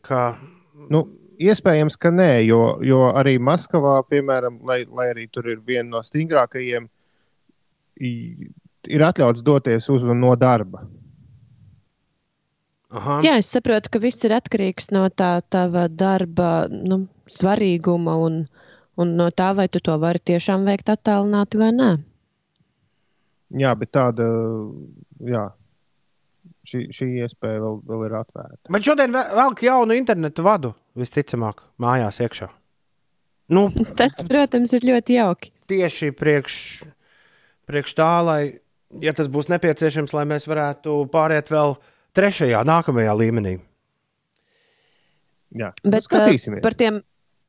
S2: ka
S3: Nu, iespējams, ka nē, jo, jo arī Maskavā, piemēram, lai, lai arī tur ir viena no stingrākajiem, i- ir atļauts doties uz un no darba.
S2: aha,
S4: Jā, es saprotu, ka viss ir atkarīgs no tā tava darba nu, svarīguma un, un no tā, vai tu to vari tiešām veikt attālināti vai nē.
S3: Jā, bet tāda, jā, šī, šī iespēja vēl, vēl ir atvērta.
S2: Bet šodien ve- velk jaunu internetu vadu, visticamāk, mājās iekšā. Nu,
S4: Tas, protams, ir ļoti jauki.
S2: tieši priekš, priekš tā, lai, ja tas būs nepieciešams, lai mēs varētu pāriet vēl trešajā, nākamajā līmenī.
S3: Jā,
S4: Bet
S3: nu, skatīsimies.
S4: par tiem,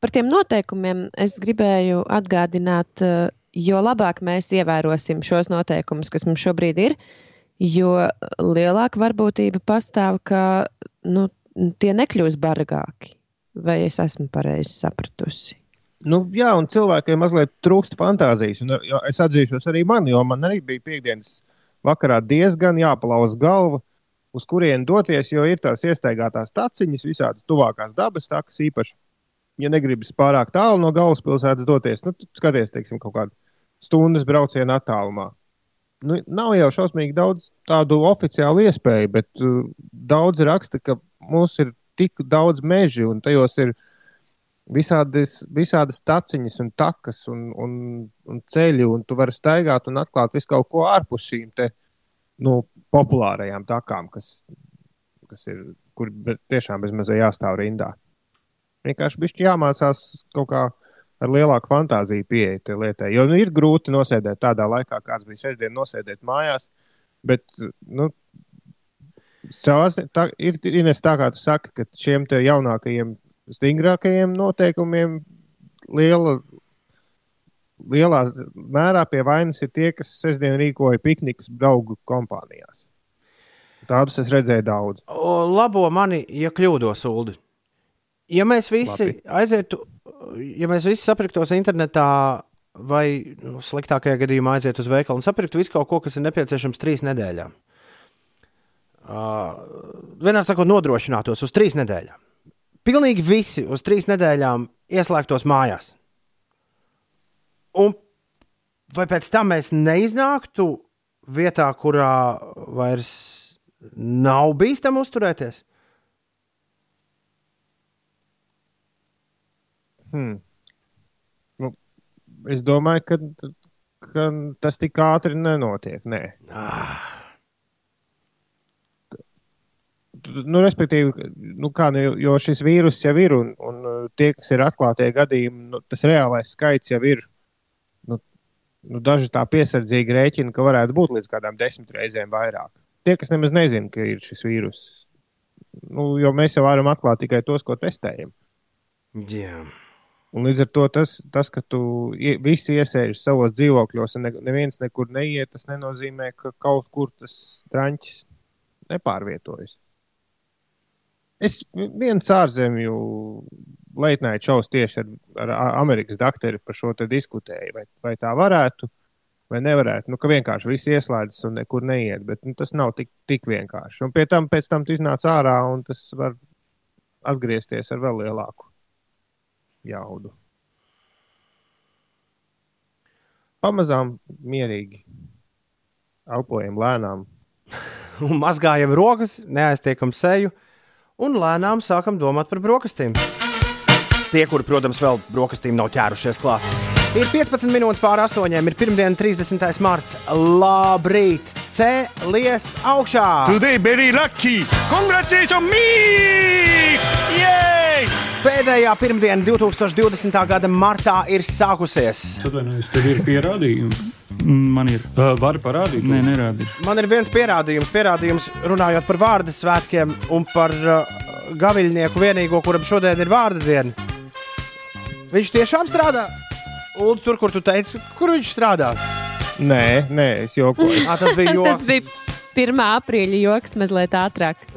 S4: par tiem noteikumiem es gribēju atgādināt, uh, jo labāk mēs ievērosim šos noteikumus, kas mums šobrīd ir, jo lielāka varbūtība pastāv, ka nu, tie nekļūs bargāki. Vai es esmu pareizi sapratusi?
S3: Nu, jā, un cilvēkiem mazliet trūkst fantāzijas. Un, es atzīšos arī man, jo man arī bija piekdienas vakarā diezgan jāpalauz galva, uz kurien doties, jo ir tās iestaigātās taciņas, visādas tuvākās dabas takas īpaši. Ja negribas pārāk tālu no galvaspilsētas doties, nu, tad skaties, teiksim, kaut kādu stundas braucienu attālumā. Nu, nav jau šausmīgi daudz tādu oficiālu iespēju, bet uh, daudz raksta, ka mums ir tik daudz mežu un tajos ir visādas, visādas taciņas un takas un, un, un ceļi, un tu vari staigāt un atklāt visu kaut ko ārpus šīm te, nu, populārajām takām, kas, kas ir, kur be, tiešām bezmazliet jāstāv rindā. Vienkārši bišķi jāmācās kaut kā ar lielāku fantāziju pieeja tai lietai. Jo nu, ir grūti nosēdēt tādā laikā, kāds bija sestdien, nosēdēt mājās. Bet, nu, savā ziņā tā ir Ines, tā kā tu saki, ka šiem jaunākajiem, stingrākajiem noteikumiem liela, lielā mērā pie vainas ir tie, kas sestdien rīkoja piknikus draugu kompānijās. Tādus es redzēju daudz.
S2: O, labo mani, ja kļūdos, Ulu. Ja mēs visi
S3: Labi.
S2: aizietu, ja mēs visi sapirktos internetā, vai nu, sliktākajā gadījumā aizietu uz veikalu un sapirktu visu kaut ko, kas ir nepieciešams trīs nedēļām. Uh, vienādi sakot, nodrošinātos uz trīs nedēļām. Pilnīgi visi uz trīs nedēļām ieslēgtos mājās. Un vai pēc tam mēs neiznāktu vietā, kurā vairs nav bīstami uzturēties?
S3: Hmm. Nu, es domāju, ka, ka tas tik ātri nenotiek. Nē. Nu, respektīvi, nu kā, nu, jo- šis vīrus jau ir, un, un uh, tie, kas ir atklātie gadījumi, nu, tas reālais skaits jau ir. Nu, nu, daži tā piesardzīgi rēķina, ka varētu būt līdz kādām desmit reizēm vairāk. Tie, kas nemaz nezina, ka ir šis vīrus, nu, jo mēs jau varam atklāt tikai tos, ko testējam.
S2: Jā.
S3: Un līdz ar to tas, tas ka tu visi iesēžat savos dzīvokļos, un ne, neviens nekur neiet, tas nenozīmē, ka kaut kur tas drāņķis nepārvietojas. Es viens ārzemju leitnāju šaus tieši ar, ar Amerikas doktoru par šo diskutēju, vai, vai tā varētu, vai nevarētu. Nu, ka vienkārši viss ieslēdzas un nekur neiet, bet nu, tas nav tik, tik vienkārši. Un pie tam pēc tam tu iznāc ārā, un tas var atgriezties ar vēl lielāku jaudu. Pamazām, mierīgi. Elpojam lēnām.
S2: Un mazgājam rokas, neaiztiekam seju un lēnām sākam domāt par brokastīm. Tie, kuri, protams, vēl brokastīm nav ķērušies klāt. Ir 15 minūtes pāri astoņiem, ir pirmdiena, 30. marts. Labrīt! Cēlies augšā!
S5: Today very lucky. Congratulations me!
S2: Pēdējā pirmdiena 2020. gada martā ir sākusies.
S8: Atvainojos, tev ir pierādījumi.
S5: Man ir.
S8: Uh, Vari parādīt?
S5: Nē, nerādi.
S2: Man ir viens pierādījums, pierādījums runājot par vārdu svētkiem un par uh, gaviļnieku vienīgo, kuram šodien ir vārda diena. Viņš tiešām strādā. Un tur, kur tu teici, kur viņš strādā?
S3: Nē, nē, es jokoju.
S2: À, tas bija
S4: Tas
S2: joks.
S4: bija 1. aprīļa joks mazliet ātrāk.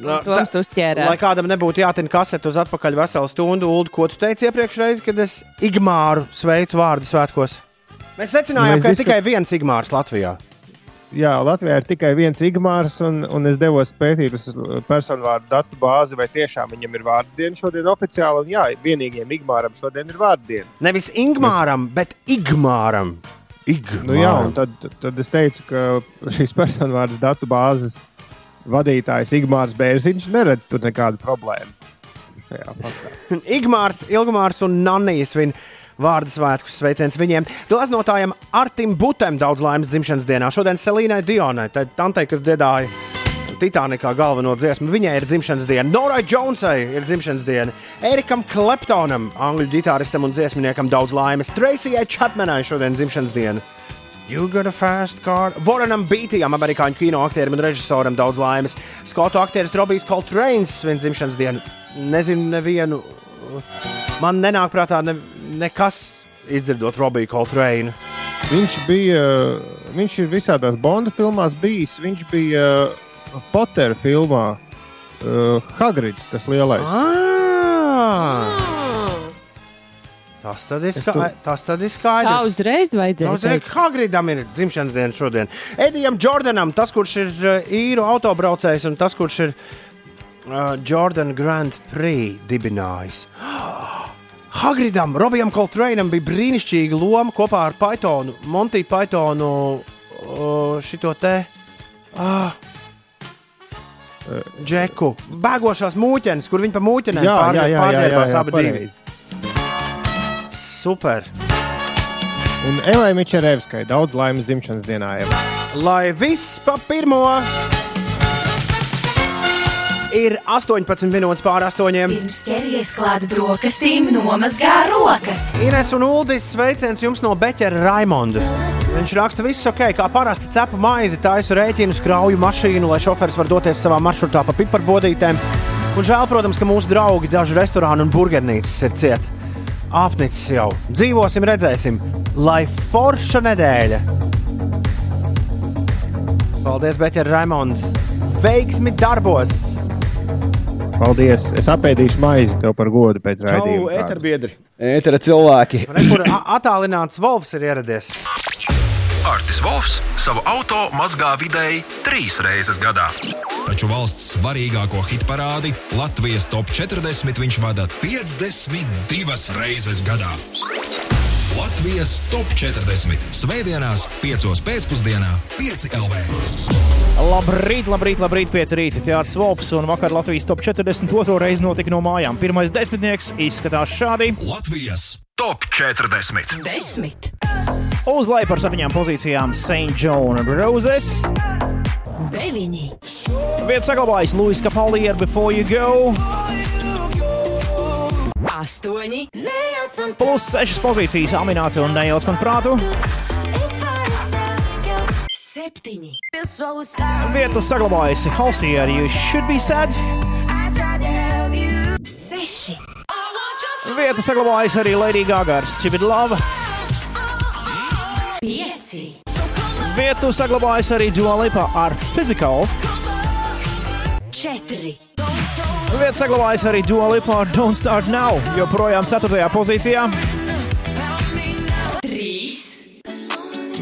S2: Nu,
S4: Toms
S2: ta-
S4: uzķērās.
S2: Lai kādam nebūtu jātina kasete uz atpakaļ veselu stundu, Ulu, ko tu teici iepriekšreiz, kad es Igmāru sveicu vārdu svētkos? Mēs secinājām,
S3: Mēs
S2: ka ir
S3: disku-
S2: tikai viens Igmārs Latvijā.
S3: Jā, Latvijā ir tikai viens Igmārs, un, un es devos pētīt uz personu vārdu datu bāzi, vai tiešām viņam ir vārdu diena šodien oficiāli. Un jā, vienīgajam Igmāram šodien ir vārdu diena.
S2: Nevis Ingmāram, bet Igmāram. Igmāram.
S3: Nu, jā, un tad, tad es teicu, ka šīs personu vārdu datu bāzes vadītājs Igmārs Bērziņš neredz tur nekādu problēmu.
S2: Igmārs, Ilgmārs un Nannijas svin vārdu svētkus sveiciens viņiem. Glaznotājam Artim Butem daudz laimes dzimšanas dienā. Šodien Selīnai Dionai, tā tantei, kas dziedāja Titanikā galveno dziesmu, viņai ir dzimšanas diena. Norai Jonesai ir dzimšanas diena. Erikam Kleptonam, angļu ģitāristam un dziesminiekam daudz laimes. Tracijai Chapmanai šodien dzimšanas diena. You got a fast car. Voranam Beatijam, amerikāņu kino aktierim un režisoram daudz laimes. Skotu aktieris Robijs Coltrane's svin dzimšanas dienu. Nezinu, nevienu. Man nenāk prātā ne, nekas izdzirdot Robiju Coltrane.
S3: Viņš bija, viņš ir visādās Bonda filmās bijis. Viņš bija Pottera filmā uh, Hagrids, tas lielais.
S2: Ah! Tas tad ir,
S3: Es
S2: ska
S3: tu-
S2: tas tad ir
S4: Tā
S2: skaidrs.
S4: uzreiz vajadzēja. Teikt.
S2: Hagridam ir dzimšanas diena šodien. Edijam Jordanam, tas, kurš ir uh, īru autobraucējs un tas, kurš ir uh, Jordan Grand Prix dibinājis. Hagridam, Robijam Coltraneam bija brīnišķīga loma kopā ar Pythonu, Monty Pythonu, uh, šito te. Uh, Džeku, bēgošās mūķenes, kur viņi pa mūķenēm
S3: jā,
S2: abi divi.
S3: pareizi.
S2: Super!
S3: Un Elai Mičerevskai daudz laimes dzimšanas dienā. Eva.
S2: Lai viss pa pirmo ir 18 minūtes pār 8.
S9: Pirms ķeries klāt brokastīm, nomazgā rokas.
S2: Ines un Uldis sveiciens jums no Beķera Raimonda. Viņš raksta, viss ok, kā parasti cepu maizi, taisu rēķinu, krauju mašīnu, lai šoferis var doties savā maršrutā pa piparbolītēm. Un žēl, protams, ka mūsu draugi daži restorāni un burgernīcas ir cieti. Apnicis jau. Dzīvosim, redzēsim. Lai forša nedēļa! Paldies, Beķera Raimonda! Veiksmi darbos!
S3: Paldies! Es apēdīšu maizi tev par godu pēc
S10: Čau,
S3: raidījuma. kāda.
S10: eterbiedri, etera cilvēki.
S2: Rekur attālināts Volfs ir ieradies.
S1: Artis Volfs savu auto mazgā vidēji trīs reizes gadā. Taču valsts svarīgāko hitparādi Latvijas top 40 viņš vada 52 reizes gadā. Latvijas top 40. Svētdienās, 5. pēcpusdienā, 5 LV.
S11: Labrīt, labrīt, labrīt, pieci rīta. Tjārts Volfs un vakar Latvijas top 42. reizi notika no mājām. Pirmais desmitnieks izskatās šādi.
S1: Latvijas top 40.
S9: Desmit.
S11: Uz leju par septiņām pozīcijām St. John Roses.
S9: Deviņi.
S11: Vietas saglabājas Luis Capaldi ar Before You Go.
S9: Astoņi. Nejauc man
S11: Plus sešas pozīcijas Amināti un Nejauc man prātu.
S9: septiņi.
S11: Vietu saglabājusi Halsey ar You Should Be Sad.
S9: Seši.
S11: Vietu saglabājusi arī Lady Gaga ar Stupid Love.
S9: Pieci.
S11: Vietu saglabājusi arī Dua Lipa ar Physical.
S9: Četri.
S11: Vietu saglabājusi arī Dua Lipa ar Don't Start Now, joprojām 4. pozīcijā.
S9: Trīs.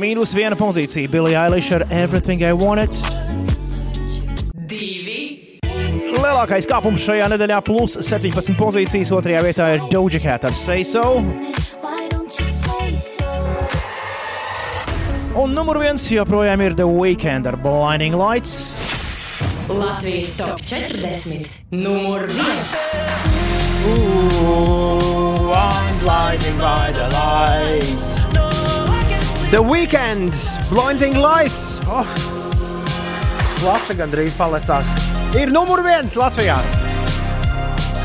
S11: Mīnus viena pozīcija Billie Eilish ar Everything I Wanted.
S9: Divi.
S11: Lielākais kāpums šajā nedēļā plus 17 pozīcijas. Otrajā vietā ir Doja Cat ar Say So. Un numur viens joprojām ir The Weeknd ar Blinding Lights.
S9: Latvijas top 40. Numur viens.
S2: The Weekend, Blinding Lights. Oh. Latvija gandrīz palicās. Ir numur viens Latvijā.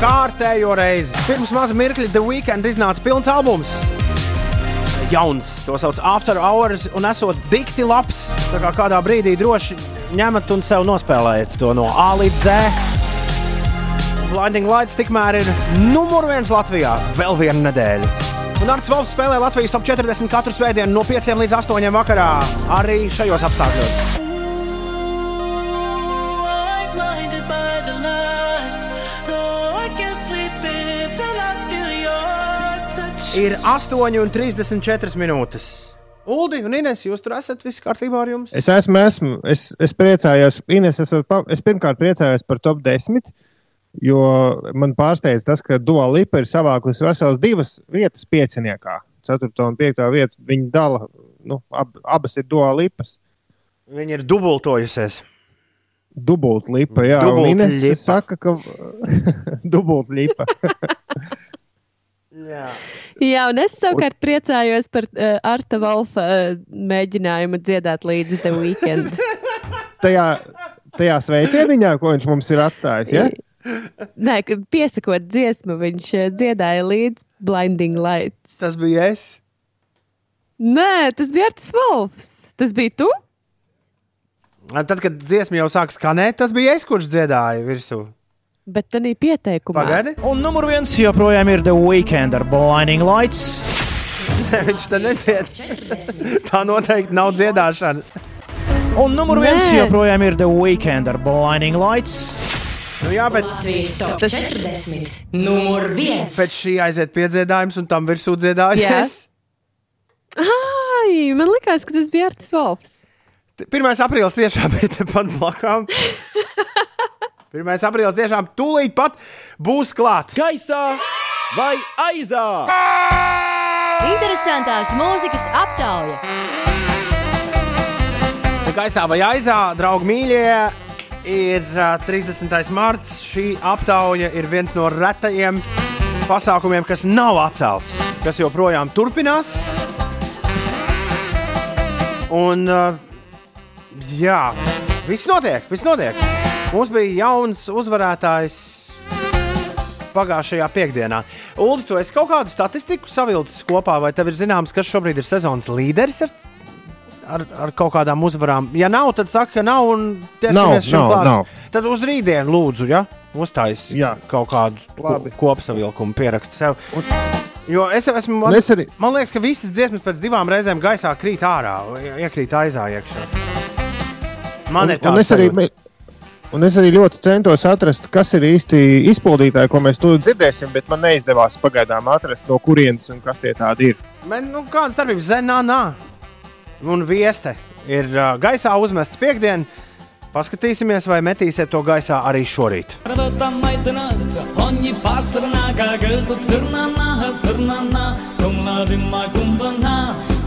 S2: kārtējo reizi. Pirms maza mirkļa The Weekend iznāca pilns albums. Jauns, to sauc After Hours, un esot dikti labs. Tā kā kādā brīdī droši ņemat un sev nospēlējat to no A līdz Z. Blinding Lights tikmēr ir numur viens Latvijā vēl vienu nedēļu. Un Arts Valsts spēlē Latvijas top 40 katru svētdienu no 5 līdz 8 vakarā, arī šajos apstākļos. Ir 8,34 minūtes. Uldi un Ines, jūs tur esat viss kārtībā ar jums?
S3: Es esmu, esmu. Es, es priecājos, Ines, es, es pirmkārt priecājos par top 10, jo man pārsteidz tas, ka Dua Lipa ir savākusi veselas divas vietas pieciniekā. 4. un 5. vieta viņa dala, nu, ab, abas ir Dua Lipas.
S2: Viņi ir dubultojusies.
S3: Dubult lipa, jā,
S2: Dubult
S3: un Ines saka, ka dubult lipa.
S2: Jā.
S4: Jā, un es savukārt priecājos par uh, Arta Volfa uh, mēģinājumu dziedāt līdzi The Weekend.
S3: tajā, tajā sveicienā, ko viņš mums ir atstājis. Ja?
S4: Nē, piesakot dziesmu, viņš uh, dziedāja līdzi Blinding Lights.
S2: Tas bija es.
S4: Nē, tas bija Arts Volfs. Tas bija tu?
S2: Tad, kad dziesma jau sāk skanēt, tas bija es, kurš dziedāja virsū.
S4: Bet tā bija pieteikumā.
S2: Pagaidi.
S11: Un numur viens joprojām ir The Weekend ar Blinding Lights.
S2: Viņš te nesiet. Tā noteikti nav dziedāšana.
S11: Un numur viens
S4: Nē.
S11: joprojām ir The Weekend ar Blinding Lights.
S2: Nu, jā, bet
S9: Latvijas top 40. Numur 1.
S2: pēc šī aiziet piedziedājums, un tam virsū dziedāja
S4: Jā.
S2: es.
S4: Ai, man liekas, ka tas bija Arts Volfs.
S2: 1. aprīlis tiešām ir tepat blakām. 1. aprīlis tiešām tūlīt pat būs klāts.
S10: Gaisā vai aizā?
S12: Interesantās mūzikas aptauja.
S2: Gaisā vai aizā, draugi mīļie, ir ā, 30. marts. Šī aptauja ir viens no retajiem pasākumiem, kas nav atcelts, kas joprojām turpinās. Un, jā, viss notiek, viss notiek. Mums bija jauns uzvarētājs pagājušajā piekdienā. Ulu, tu esi kaut kādu statistiku savilcis kopā, vai tev ir zināms, kas šobrīd ir sezonas līderis ar, ar, ar kaut kādām uzvarām? Ja nav, tad saka, ka nav. un
S3: Nav, nav, nav.
S2: Tad uz rītdienu lūdzu, ja uztais
S3: Jā.
S2: kaut kādu kopsavilkumu, pierakstu sev. Jo es jau esmu.
S3: Un
S2: Man,
S3: es arī-
S2: man liekas, ka visas dziesmas pēc divām reizēm gaisā krīt ārā, iekrīt aizā iekšā. Man
S3: Un-
S2: ir
S3: un
S2: tāds
S3: Un es arī ļoti centos atrast, kas ir īsti izpildītāji, ko mēs tur dzirdēsim, bet man neizdevās pagaidām atrast, no kurienes un kas tie tādi ir.
S2: Man nu, kāda starpība zenānā un vieste ir uh, gaisā uzmests piekdienā. Paskatīsimies, vai metīsiet to gaisā arī šorīt.
S13: Pārādāt,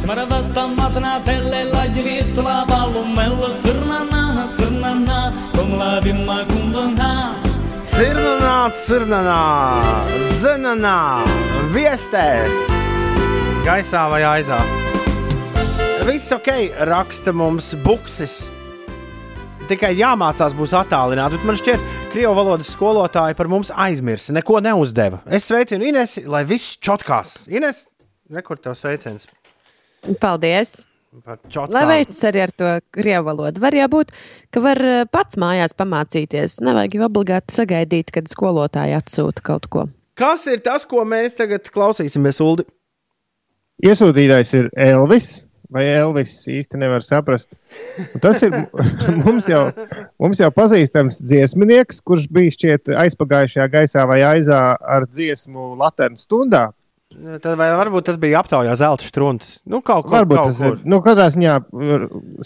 S13: майданат, они пасрнака, гълту църнана, църнана, кумла дима кумбана. Смарвата матна теле ладжи ства балумела, църнана, църнана, кумла дима кумбана.
S2: Cirnanā, cirnanā, zenanā, viestē, gaisā vai aizā. Viss ok, raksta mums buksis. Tikai jāmācās būs attālināti, bet man šķiet, ka krievu valodas skolotāji par mums aizmirsa, neko neuzdeva. Es sveicinu Inesi, lai viss čotkās. Ines, rekur tev sveiciens
S4: Paldies! Lai veicas arī ar to krievu valodu. Var jābūt, ka var eh, pats mājās pamācīties. Nevajag jau obligāti sagaidīt, kad skolotāji atsūta kaut ko.
S2: Kas ir tas, ko mēs tagad klausīsimies, Uldi?
S3: Iesūtītājs ir Elvis. Vai Elvis īsti nevar saprast? Un tas ir mums jau, mums jau pazīstams dziesminieks, kurš bija šķiet aizpagājušajā gaisā vai aizā ar dziesmu Latvijas stundā.
S2: Tad varbūt tas bija aptaujā zelta strunts? Nu, kaut kur.
S3: Varbūt
S2: kaut
S3: tas
S2: kur.
S3: ir. Nu, katrā ziņā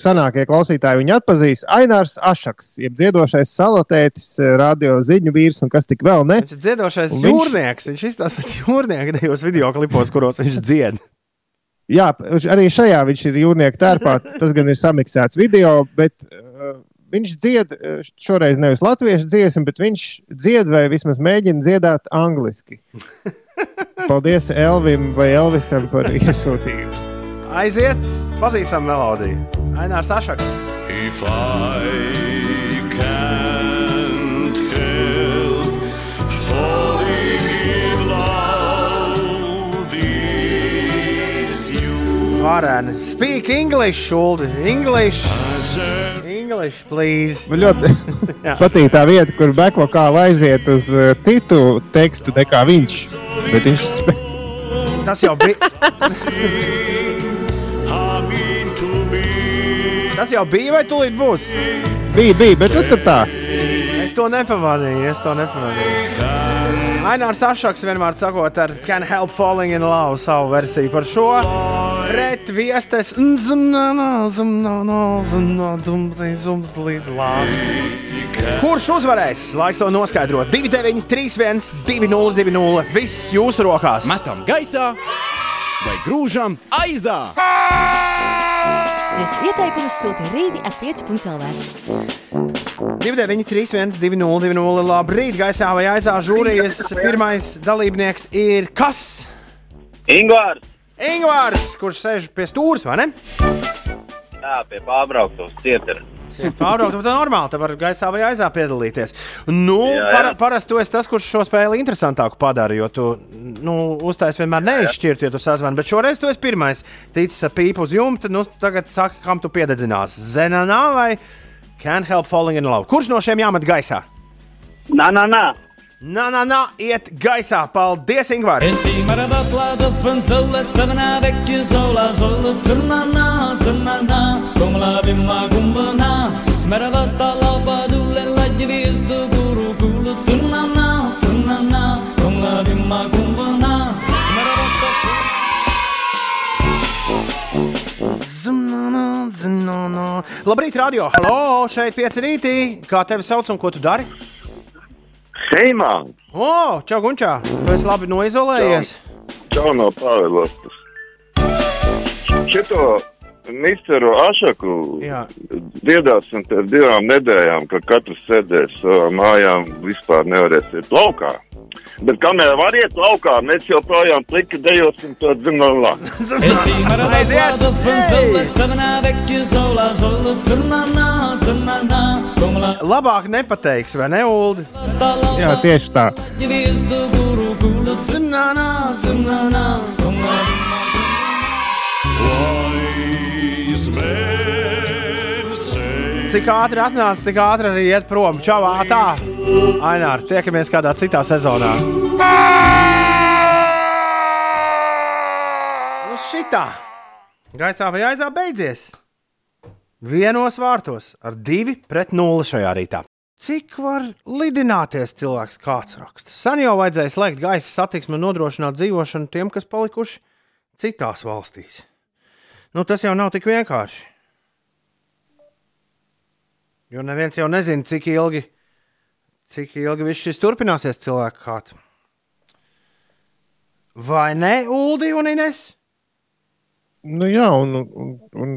S3: senākie klausītāji viņu atpazīs. Ainārs Ašaks, jeb dziedošais salotētis, radio ziņu vīrs un kas tik vēl ne.
S2: Viņš ir dziedošais
S3: Un
S2: viņš... jūrnieks. Viņš izstāsta pēc jūrnieka tajos video klipos, kuros viņš dzied.
S3: Jā, arī šajā viņš ir jūrnieka tērpā. Tas gan ir samiksēts video, bet uh, viņš dzied uh, šoreiz nevis latviešu dziesmu, bet viņš dzied vai vismaz mēģina dziedāt angliski. Paldies Elvim vai Elvisam par iesūtījumu.
S2: Aiziet, pazīstam melodiju. Ainārs Ašaks.
S13: If I can't help falling in love with you.
S2: Varēni. Speak English, Šuldi. English. As a English, please.
S3: Man ļoti
S2: Jā.
S3: patīk tā vieta, kur bekvokāli aiziet uz uh, citu tekstu nekā viņš. Bet viņš spēj.
S2: Tas jau bija. Tas jau bija, vai tūlīt būs?
S3: Bija, bija, bet nu tur tā.
S2: To nepamanīju. Es to nepamanīju. Ainārs Ašaks vienmēr sakot, ar Can Help Falling in Love savu versiju par šo. Pret viestes. Kurš uzvarēs? Laiks to noskaidrot. 2, 9, 3, 1, 2, 0, 2, 0. Viss jūsu rokās.
S10: Metam gaisā vai grūžam aizā!
S12: Ties pieteikumus sūta rīti ar 5.lv.
S2: 2, 9, 3, 1, 2, 0, 2, 0. Labrīt, gaisā vai aizā žūrijas. Pirmais dalībnieks ir kas?
S14: Ingūns!
S2: Ingūns, kurš sēž pie stūres, vai ne?
S14: Jā, pie pārbrauktos cietera.
S2: Pārbraukt, tā ir normāli. Te var gaisā vai aizā piedalīties. Nu,
S14: Jā, jā.
S2: para, parasti tu esi tas, kurš šo spēli interesantāku padara, jo tu nu, uztais vienmēr neizšķirt, ja tu sazvani. Bet šoreiz tu esi pirmais. Ticis ar pīpu uz jumta, nu tagad saki, kam tu piededzinās. Zenanā vai Can't Help Falling in Love? Kurš no šiem jāmet gaisā?
S14: Nā, nā, nā.
S2: Nā, nā, nā, iet gaisā. Paldies, Zunana, zunana. Labrīt, radio! Halo, šeit pieci rītī. Kā tevi sauc un ko tu dari?
S15: Hei, man!
S2: O, čau, Gunčā! Tu esi labi noizolējies.
S15: Čau no Pāvilostas. Šito misteru Ašaku
S2: Jā.
S15: dziedāsim pēc divām nedēļām, ka katrs sēdēs savā mājā un vispār nevarēs iet laukā. Bet kamēr var iet laukā, mēs joprojām pliki dejosim to dzimumā.
S13: La
S2: Labāk nepateiks, vai ne, Ulu?
S3: Jā, tieši tā.
S13: visto guru gulu
S2: Cik ātri atnāca, tik ātri arī iet prom. Čau, tā! Ainār, tiekamies kādā citā sezonā. Nu, šitā! Gaisā vai aizā beidzies? Vienos vārtos ar divi pret nulli šajā rītā. Cik var lidināties cilvēks, kāds raksta? Sen jau vajadzēja slēgt gaisa satiksmi un nodrošināt dzīvošanu tiem, kas palikuši citās valstīs. Nu, tas jau nav tik vienkārši. Jo neviens jau nezina, cik ilgi, cik ilgi viss šis turpināsies cilvēku kādā. Vai ne, Uldi un Ines?
S3: Nu, jā, un, un, un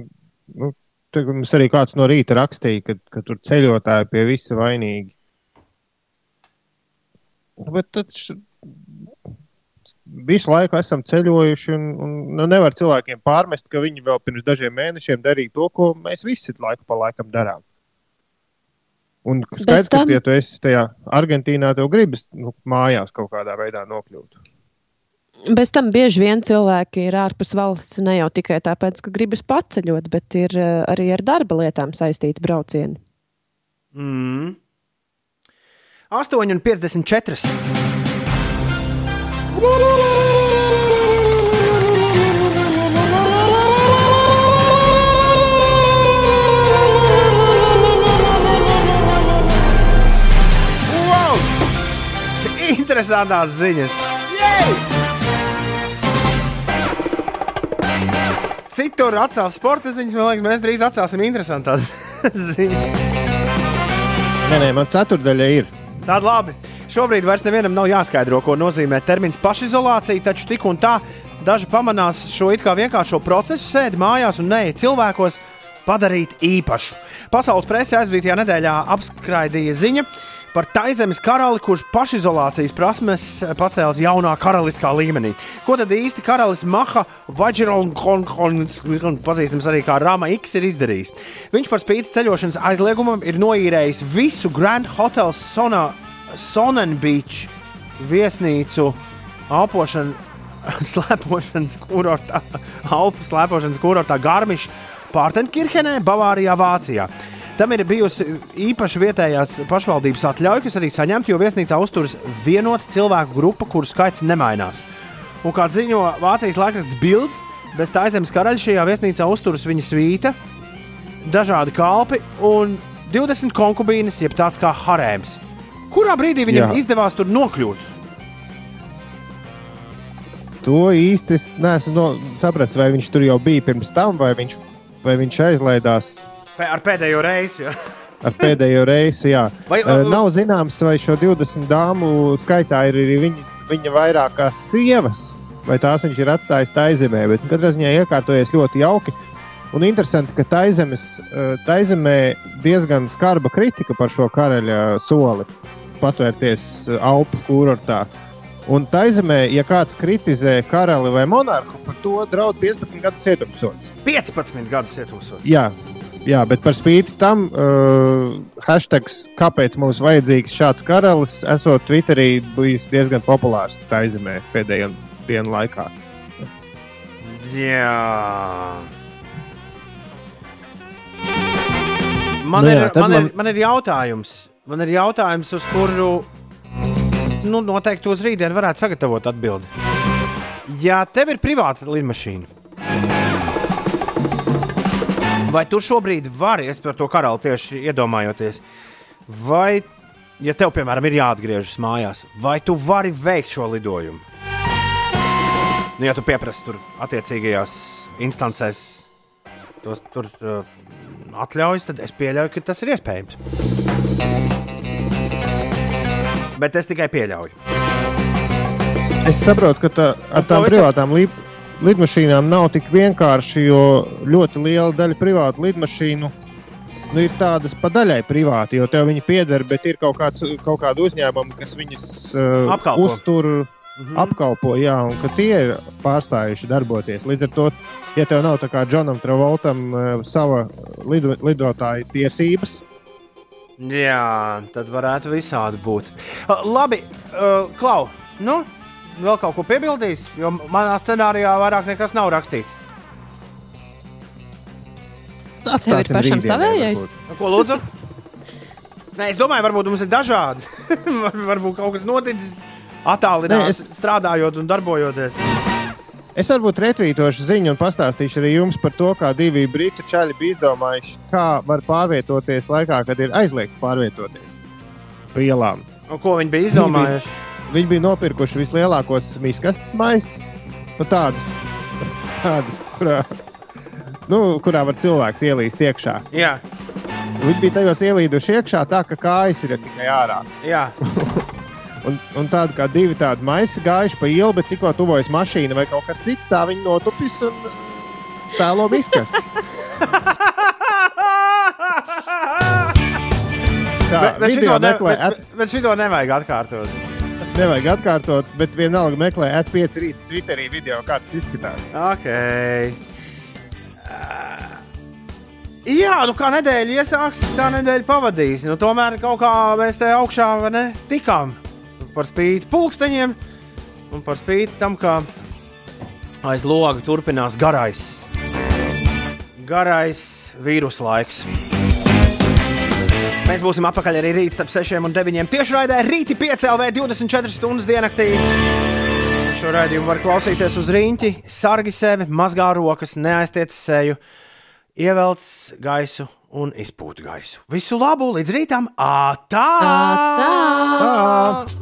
S3: nu, tagad mums arī kāds no rīta rakstīja, ka, ka tur ceļotāji pie visa vainīgi. Bet tad š... visu laiku esam ceļojuši, un, un nu, nevar cilvēkiem pārmest, ka viņi vēl pirms dažiem mēnešiem darīja to, ko mēs visi laiku pa laikam darām. Un skaidrs, ka,
S4: tam-
S3: ja tu esi tajā Argentīnā, tev gribas nu, mājās kaut kādā veidā nokļūt.
S4: Bez tam bieži vien cilvēki ir ārpus valsts ne jau tikai tāpēc, ka gribas paceļot, bet ir eh, arī ar darba lietām saistīti braucieni.
S2: Mm. 8,54. Interesantās ziņas! Citur atcēlās sporta ziņas, man liekas, mēs drīz atcelsim interesantās ziņas.
S3: Nē, nē, man ceturdaļa ir.
S2: Tāda labi. Šobrīd vairs nevienam nav jāskaidro, ko nozīmē termins pašizolācija, taču tik un tā daži pamanās šo it kā vienkāršo procesu, sēdi mājās un neej cilvēkos padarīt īpašu. Pasaules presē aizvītajā nedēļā apskraidīja ziņa par Taizemes karali, kurš pašizolācijas prasmes pacēlis jaunā karaliskā līmenī. Ko tad īsti karalis Maha Vaģironkonks, pazīstams arī kā Rama X, ir izdarījis? Viņš par spīti ceļošanas aizliegumam ir noīrējis visu Grand Hotel Sona, Sonnen Beach viesnīcu, elpošanu, slēpošanas kurortā, Alpu slēpošanas kurortā Garmišā, Pārtenkirchenē, Bavārijā, Vācijā. Tam ir bijusi īpaša vietējās pašvaldības atļauja, kas arī saņemta, jo viesnīcā uzturas vienota cilvēku grupa, kuru skaits nemainās. Un kā ziņo Vācijas laikraksts Bild, bez tā zemes karaļa šajā viesnīcā uzturas viņa svīta, dažādi kalpi un 20 konkubīnes, jeb tāds kā harēms. Kurā brīdī viņam Jā. izdevās tur nokļūt?
S3: To īsti es neesmu no, sapratis, vai viņš tur jau bija pirms tam, vai viņš, vai viņš aizlaidās
S2: ar pēdējo reizi. Ja?
S3: ar pēdējo reizi, jā. Vai, vai... Nav zināms, vai šo 20 dāmu skaitā ir arī viņa, viņa vairākās sievas, vai tās viņš ir atstājis taizemē. Bet katrā ziņā iekārtojies ļoti jauki. Un interesanti, ka taizemes, taizemē diezgan skarba kritika par šo karaļa soli patvērties Alpu kurortā. Un taizemē, ja kāds kritizē karali vai monarhu, par to draud 15 gadu cietumsots.
S2: 15 gadu cietumsots?
S3: Jā, Jā, bet par spīti tam, uh, hashtags, kāpēc mums vajadzīgs šāds karalis, esot Twitterī bijis diezgan populārs tā izemē pēdējo dienu laikā.
S2: Jā. Man, nu, jā, ir, man, man... Ir, man ir jautājums, man ir jautājums, uz kuru nu, noteikti uz rītdienu varētu sagatavot atbildi. Ja tev ir privāta lidmašīna, Vai tu šobrīd vari, es par to karali tieši iedomājoties, vai, ja tev, piemēram, ir jāatgriežas mājās, vai tu vari veikt šo lidojumu? Nu, ja tu pieprasi tur attiecīgajās instancēs tos tur uh, atļaujas, tad es pieļauju, ka tas ir iespējams. Bet es tikai pieļauju.
S3: Es saprotu, ka tā, ar tām privātām līnijām lidmašīnām nav tik vienkārši, jo ļoti liela daļa privātu lidmašīnu nu, ir tādas pa daļai privāti, jo tev viņi pieder, bet ir kaut, kāds, kaut kāda uzņēmuma, kas viņas uh, Apkalpo. uztur. Mm -hmm. Apkalpo, jā, un ka tie ir pārstājuši darboties. Līdz ar to, ja tev nav tā kā Džonam Travoltam uh, sava lido, lidotāja tiesības,
S2: Jā, tad varētu visādi būt. Uh, labi, uh, Klau, nu, vēl kaut ko piebildīs? Jo manā scenārijā vairāk nekas nav rakstīts.
S4: Tas tev ir pašam savējais.
S2: Ko lūdzu? Nē, es domāju, varbūt mums ir dažādi. varbūt kaut kas noticis attālināti, es... strādājot un darbojoties.
S3: Es varbūt retvītošu ziņu un pastāstīšu arī jums par to, kā divi brītu čaļi bija izdomājuši, kā var pārvietoties laikā, kad ir aizliegts pārvietoties pa ielām.
S2: Un ko viņi bija izdomājuši?
S3: Viņi bija nopirkuši vislielākos miskastes maisus, nu, tādus, tādus kurā, nu, kurā var cilvēks ielīst iekšā.
S2: Jā.
S3: Viņi bija tajos ielīduši iekšā, tā ka kājas ir tikai ārā.
S2: Jā.
S3: un, un tādi kā divi tādi maisi gājuši pa ielu, bet tikko tuvojas mašīna vai kaut kas cits, tā viņi notupis un tēlo miskasti.
S2: Tā, bet, bet, šito ne, bet, bet, bet šito nevajag atkārtot
S3: nevajag atkārtot, bet vienalga meklē at5 rīta Twitterī video, kā tas izskatās.
S2: Okay. Uh, jā, nu kā nedēļa iesāks, tā nedēļa pavadīs. Nu, tomēr kaut kā mēs te augšā ne, tikām par spīti pulksteņiem un par spīti tam, ka aiz loga turpinās garais, garais vīrusu laiks. Mēs būsim atpakaļ arī rīt starp 6 un 9. tiešraidē, rīti 5 LV 24 stundas diennaktī. Šo raidījumu var klausīties uz rīņķi, sargi sevi, mazgā rokas, neaiztiec seju, ievelc gaisu un izpūt gaisu. Visu labu, līdz rītam! Ātā!
S4: Ātā! Ātā!